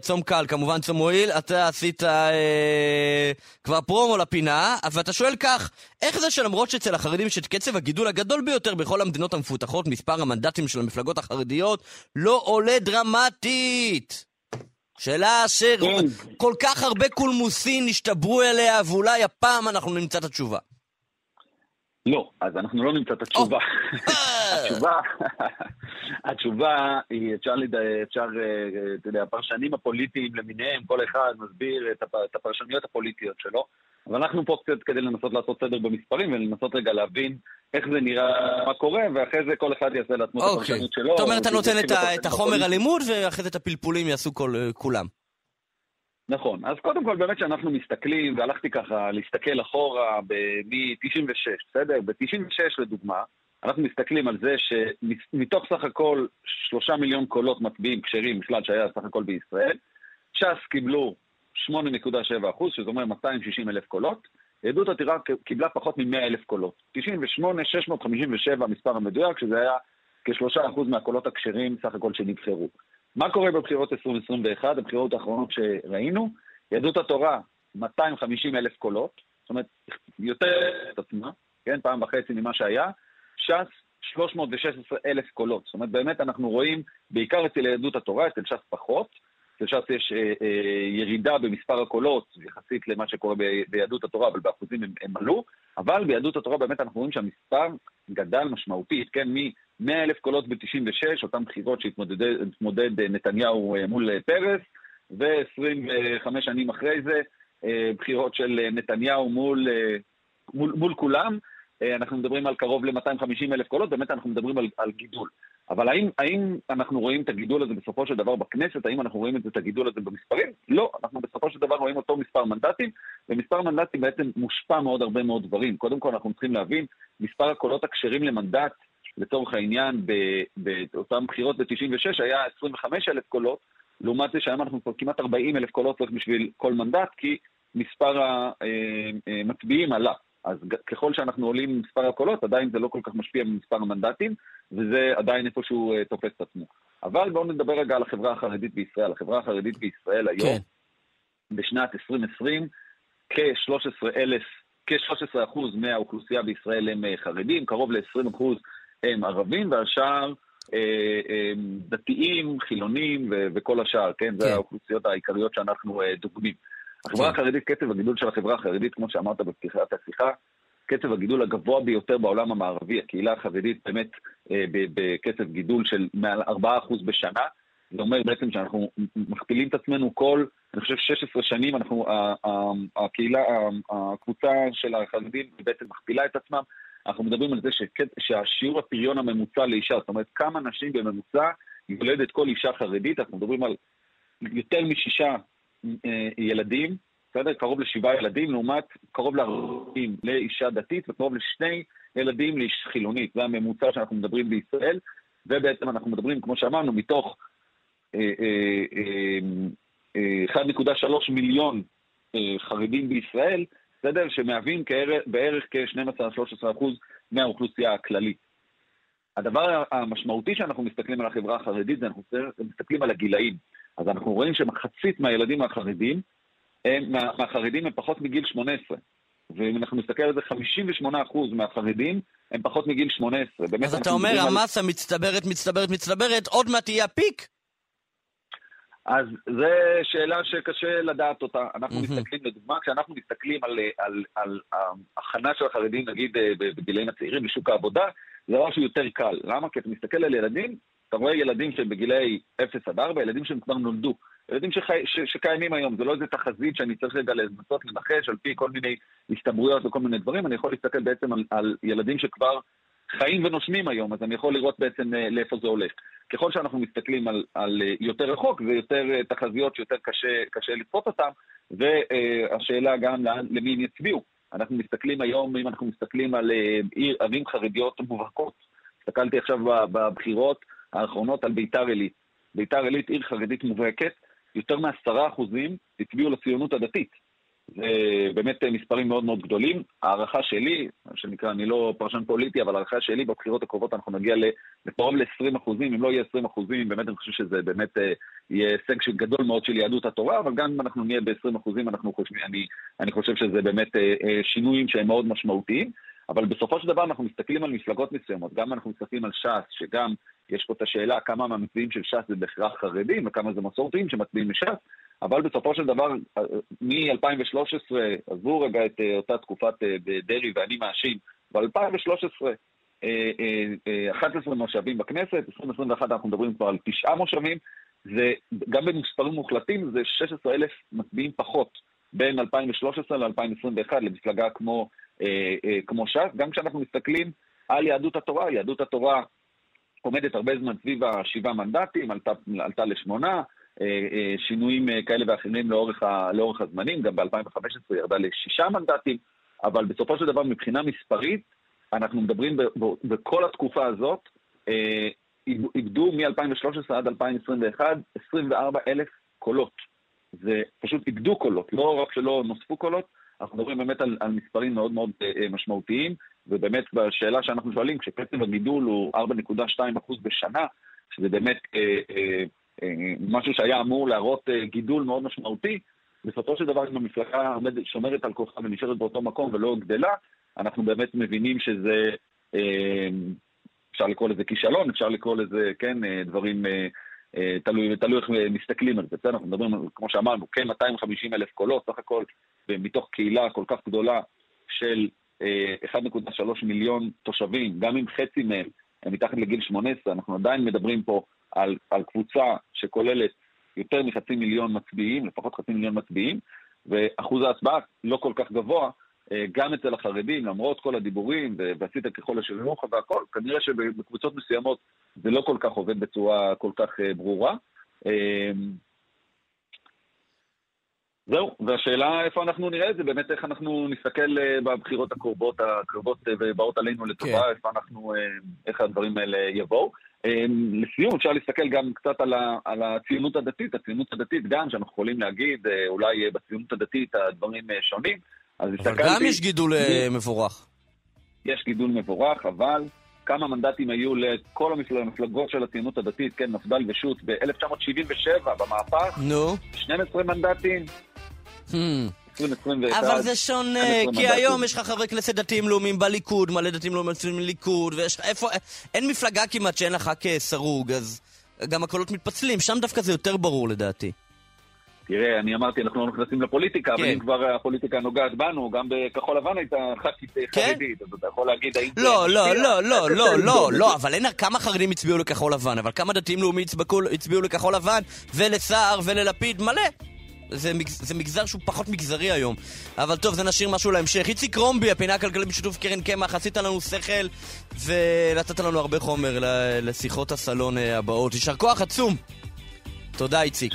צום קל, כמובן צום מועיל, אתה עשית אה, כבר פרומו לפינה, ואתה שואל כך, איך זה שלמרות שאצל החרדים יש את קצב הגידול הגדול ביותר בכל המדינות המפותחות, מספר המנדטים של המפלגות החרדיות לא עולה דרמטית? שאלה שכל כן. כך הרבה קולמוסים נשתברו אליה, ואולי הפעם אנחנו נמצא את התשובה. לא, אז אנחנו לא נמצא את התשובה. התשובה, התשובה היא, אפשר, אפשר, אה, אתה יודע, הפרשנים הפוליטיים למיניהם, כל אחד מסביר את הפרשנויות הפוליטיות שלו, אבל אנחנו פה קצת כדי לנסות לעשות סדר במספרים ולנסות רגע להבין איך זה נראה, מה קורה, ואחרי זה כל אחד יעשה לעצמו את אוקיי. הפרשנות שלו. זאת אומרת, אתה נותן את החומר הלימוד, ואחרי זה את הפלפולים יעשו כולם. נכון. אז קודם כל, באמת שאנחנו מסתכלים, והלכתי ככה להסתכל אחורה מ-96, בסדר? ב-96 לדוגמה, אנחנו מסתכלים על זה שמתוך סך הכל שלושה מיליון קולות מצביעים כשרים בכלל שהיה סך הכל בישראל, ש"ס קיבלו 8.7 אחוז, שזה אומר 260 אלף קולות, עדות עתירה קיבלה פחות מ-100 אלף קולות. 98, 657 המספר המדויק, שזה היה כשלושה אחוז מהקולות הכשרים סך הכל שנבחרו. מה קורה בבחירות 2021, הבחירות האחרונות שראינו? יהדות התורה, 250 אלף קולות, זאת אומרת, יותר את עצמה, כן, פעם וחצי ממה שהיה, ש"ס, 316 אלף קולות. זאת אומרת, באמת אנחנו רואים, בעיקר אצל יהדות התורה, אצל ש"ס פחות, אצל ש"ס יש אה, אה, ירידה במספר הקולות יחסית למה שקורה ב, ביהדות התורה, אבל באחוזים הם, הם עלו, אבל ביהדות התורה באמת אנחנו רואים שהמספר גדל משמעותית, כן, מ-100 אלף קולות ב-96, אותן בחירות שהתמודד אה, נתניהו אה, מול אה, פרס, ו-25 שנים אחרי זה, בחירות של נתניהו מול, מול, מול כולם, אנחנו מדברים על קרוב ל-250 אלף קולות, באמת אנחנו מדברים על, על גידול. אבל האם, האם אנחנו רואים את הגידול הזה בסופו של דבר בכנסת? האם אנחנו רואים את הגידול הזה במספרים? לא, אנחנו בסופו של דבר רואים אותו מספר מנדטים, ומספר מנדטים בעצם מושפע מאוד הרבה מאוד דברים. קודם כל אנחנו צריכים להבין, מספר הקולות הכשרים למנדט, לצורך העניין, באותן בחירות ב-96 היה 25 אלף קולות, לעומת זה שהיום אנחנו כבר כמעט 40 אלף קולות צריך בשביל כל מנדט, כי מספר המצביעים עלה. אז ככל שאנחנו עולים עם מספר הקולות, עדיין זה לא כל כך משפיע ממספר המנדטים, וזה עדיין איפשהו uh, תופס את עצמו. אבל בואו נדבר רגע על החברה החרדית בישראל. החברה החרדית בישראל היום, כן. בשנת 2020, כ-13,000, כ-13% מהאוכלוסייה בישראל הם חרדים, קרוב ל-20% הם ערבים, והשאר uh, uh, דתיים, חילונים ו- וכל השאר, כן? כן? זה האוכלוסיות העיקריות שאנחנו uh, דוגמים. החברה כן. החרדית, קצב הגידול של החברה החרדית, כמו שאמרת בפתיחת השיחה, קצב הגידול הגבוה ביותר בעולם המערבי. הקהילה החרדית באמת אה, בקצב גידול של מעל 4% בשנה. זה אומר בעצם שאנחנו מכפילים את עצמנו כל, אני חושב, 16 שנים, אנחנו, הקהילה, הקבוצה של החרדים בעצם מכפילה את עצמם. אנחנו מדברים על זה שהשיעור הפריון הממוצע לאישה, זאת אומרת, כמה נשים בממוצע יולדת כל אישה חרדית, אנחנו מדברים על יותר משישה אה, ילדים, בסדר? קרוב לשבעה ילדים, לעומת קרוב לארבעים לאישה דתית וקרוב לשני ילדים לאיש חילונית. זה הממוצע שאנחנו מדברים בישראל, ובעצם אנחנו מדברים, כמו שאמרנו, מתוך 1.3 אה, אה, מיליון חרדים בישראל, בסדר? שמהווים בערך כ-12-13% מהאוכלוסייה הכללית. הדבר המשמעותי שאנחנו מסתכלים על החברה החרדית זה אנחנו מסתכלים על הגילאים. אז אנחנו רואים שמחצית מהילדים החרדים, הם, מה, מהחרדים הם פחות מגיל 18. ואם אנחנו נסתכל על זה, 58% מהחרדים הם פחות מגיל 18. אז אתה אומר, המסה על... מצטברת, מצטברת, מצטברת, עוד מעט תהיה הפיק? אז זו שאלה שקשה לדעת אותה. אנחנו mm-hmm. מסתכלים, לדוגמה, כשאנחנו מסתכלים על, על, על, על ההכנה של החרדים, נגיד, אה, בגילאים הצעירים לשוק העבודה, זה דבר שהוא יותר קל. למה? כי אתה מסתכל על ילדים, אתה רואה ילדים שהם בגילאי 0 עד 4, ילדים שהם כבר נולדו. ילדים שחי, ש, שקיימים היום, זה לא איזה תחזית שאני צריך רגע לנסות לנחש על פי כל מיני הסתברויות וכל מיני דברים, אני יכול להסתכל בעצם על, על ילדים שכבר חיים ונושמים היום, אז אני יכול לראות בעצם אה, לאיפה זה הולך. ככל שאנחנו מסתכלים על, על אה, יותר רחוק, זה יותר אה, תחזיות שיותר קשה, קשה לצפות אותן, והשאלה גם למי הם יצביעו. אנחנו מסתכלים היום, אם אנחנו מסתכלים על עיר, ערים חרדיות מובהקות, הסתכלתי עכשיו בבחירות האחרונות על ביתר עילית. ביתר עילית עיר חרדית מובהקת, יותר מעשרה אחוזים הצביעו לציונות הדתית. זה באמת מספרים מאוד מאוד גדולים. ההערכה שלי, שנקרא, אני לא פרשן פוליטי, אבל ההערכה שלי, בבחירות הקרובות אנחנו נגיע לקרוב ל-20 אחוזים, אם לא יהיה 20 אחוזים, באמת אני חושב שזה באמת אה, יהיה הישג גדול מאוד של יהדות התורה, אבל גם אם אנחנו נהיה ב-20 אחוזים, אני, אני חושב שזה באמת אה, אה, שינויים שהם מאוד משמעותיים. אבל בסופו של דבר אנחנו מסתכלים על מפלגות מסוימות, גם אנחנו מסתכלים על ש"ס, שגם יש פה את השאלה כמה מהמצביעים של ש"ס זה בהכרח חרדים וכמה זה מסורתיים שמצביעים מש"ס, אבל בסופו של דבר, מ-2013, עזבו רגע את אה, אותה תקופת אה, דרעי ואני מאשים, ב-2013, 11 מושבים בכנסת, 2021 אנחנו מדברים כבר על תשעה מושבים, זה, גם במספרים מוחלטים זה 16 אלף מצביעים פחות בין 2013 ל-2021 למפלגה כמו, אה, אה, כמו ש"ס. גם כשאנחנו מסתכלים על יהדות התורה, יהדות התורה עומדת הרבה זמן סביב השבעה מנדטים, עלתה, עלתה לשמונה, אה, אה, שינויים אה, כאלה ואחרים לאורך, ה, לאורך הזמנים, גם ב-2015 ירדה לשישה מנדטים, אבל בסופו של דבר מבחינה מספרית, אנחנו מדברים ב, ב, בכל התקופה הזאת, איבדו מ-2013 עד 2021 24 אלף קולות. זה פשוט איבדו קולות, לא רק שלא נוספו קולות, אנחנו מדברים באמת על, על מספרים מאוד מאוד משמעותיים, ובאמת בשאלה שאנחנו שואלים, כשקצב הגידול הוא 4.2% בשנה, שזה באמת אה, אה, אה, משהו שהיה אמור להראות אה, גידול מאוד משמעותי, בסופו של דבר אם המפלגה שומרת על כוחה ונשארת באותו מקום ולא גדלה, אנחנו באמת מבינים שזה, אה, אפשר לקרוא לזה כישלון, אפשר לקרוא לזה, כן, דברים, תלוי, תלוי איך מסתכלים על זה, בסדר? אנחנו מדברים, כמו שאמרנו, כן 250 אלף קולות, סך הכל, מתוך קהילה כל כך גדולה של 1.3 מיליון תושבים, גם אם חצי מהם הם מתחת לגיל 18, אנחנו עדיין מדברים פה על, על קבוצה שכוללת יותר מחצי מיליון מצביעים, לפחות חצי מיליון מצביעים, ואחוז ההצבעה לא כל כך גבוה, אה, גם אצל החרדים, למרות כל הדיבורים, ועשית ככל אשר ימוך והכל, כנראה שבקבוצות מסוימות זה לא כל כך עובד בצורה כל כך אה, ברורה. אה, זהו, והשאלה איפה אנחנו נראה את זה, באמת איך אנחנו נסתכל בבחירות הקרובות, הקרבות ובאות עלינו לטובה, כן. איפה אנחנו, איך הדברים האלה יבואו. לסיום, אפשר להסתכל גם קצת על, ה, על הציונות הדתית. הציונות הדתית, גם שאנחנו יכולים להגיד, אה, אולי בציונות הדתית הדברים אה, שונים. אז אבל. גם יש גידול אה, מבורך. יש גידול מבורך, אבל כמה מנדטים היו לכל המפלגות של הציונות הדתית, כן, מפד"ל ושות' ב-1977, במהפך? נו. 12 מנדטים. Hmm. אבל זה שונה, כי היום יש לך חברי כנסת דתיים לאומיים בליכוד, מלא דתיים לאומיים בליכוד, ויש לך איפה... אין מפלגה כמעט שאין לך כסרוג, אז גם הקולות מתפצלים, שם דווקא זה יותר ברור לדעתי. תראה, אני אמרתי, אנחנו לא נכנסים לפוליטיקה, אבל כן. אם כבר הפוליטיקה נוגעת בנו, גם בכחול לבן הייתה ח"כית כן? חרדית, אז אתה יכול להגיד האם... לא, לא, לא, לא, לא, לא, לא, אבל אין כמה חרדים הצביעו לכחול לבן, אבל כמה דתיים לאומיים הצביעו לכחול לבן, ולסער וללפיד, מלא. זה, זה מגזר שהוא פחות מגזרי היום. אבל טוב, זה נשאיר משהו להמשך. איציק רומבי, הפינה הכלכלית בשיתוף קרן קמח, עשית לנו שכל ונתת לנו הרבה חומר לשיחות הסלון אה, הבאות. יישר כוח עצום. תודה, איציק.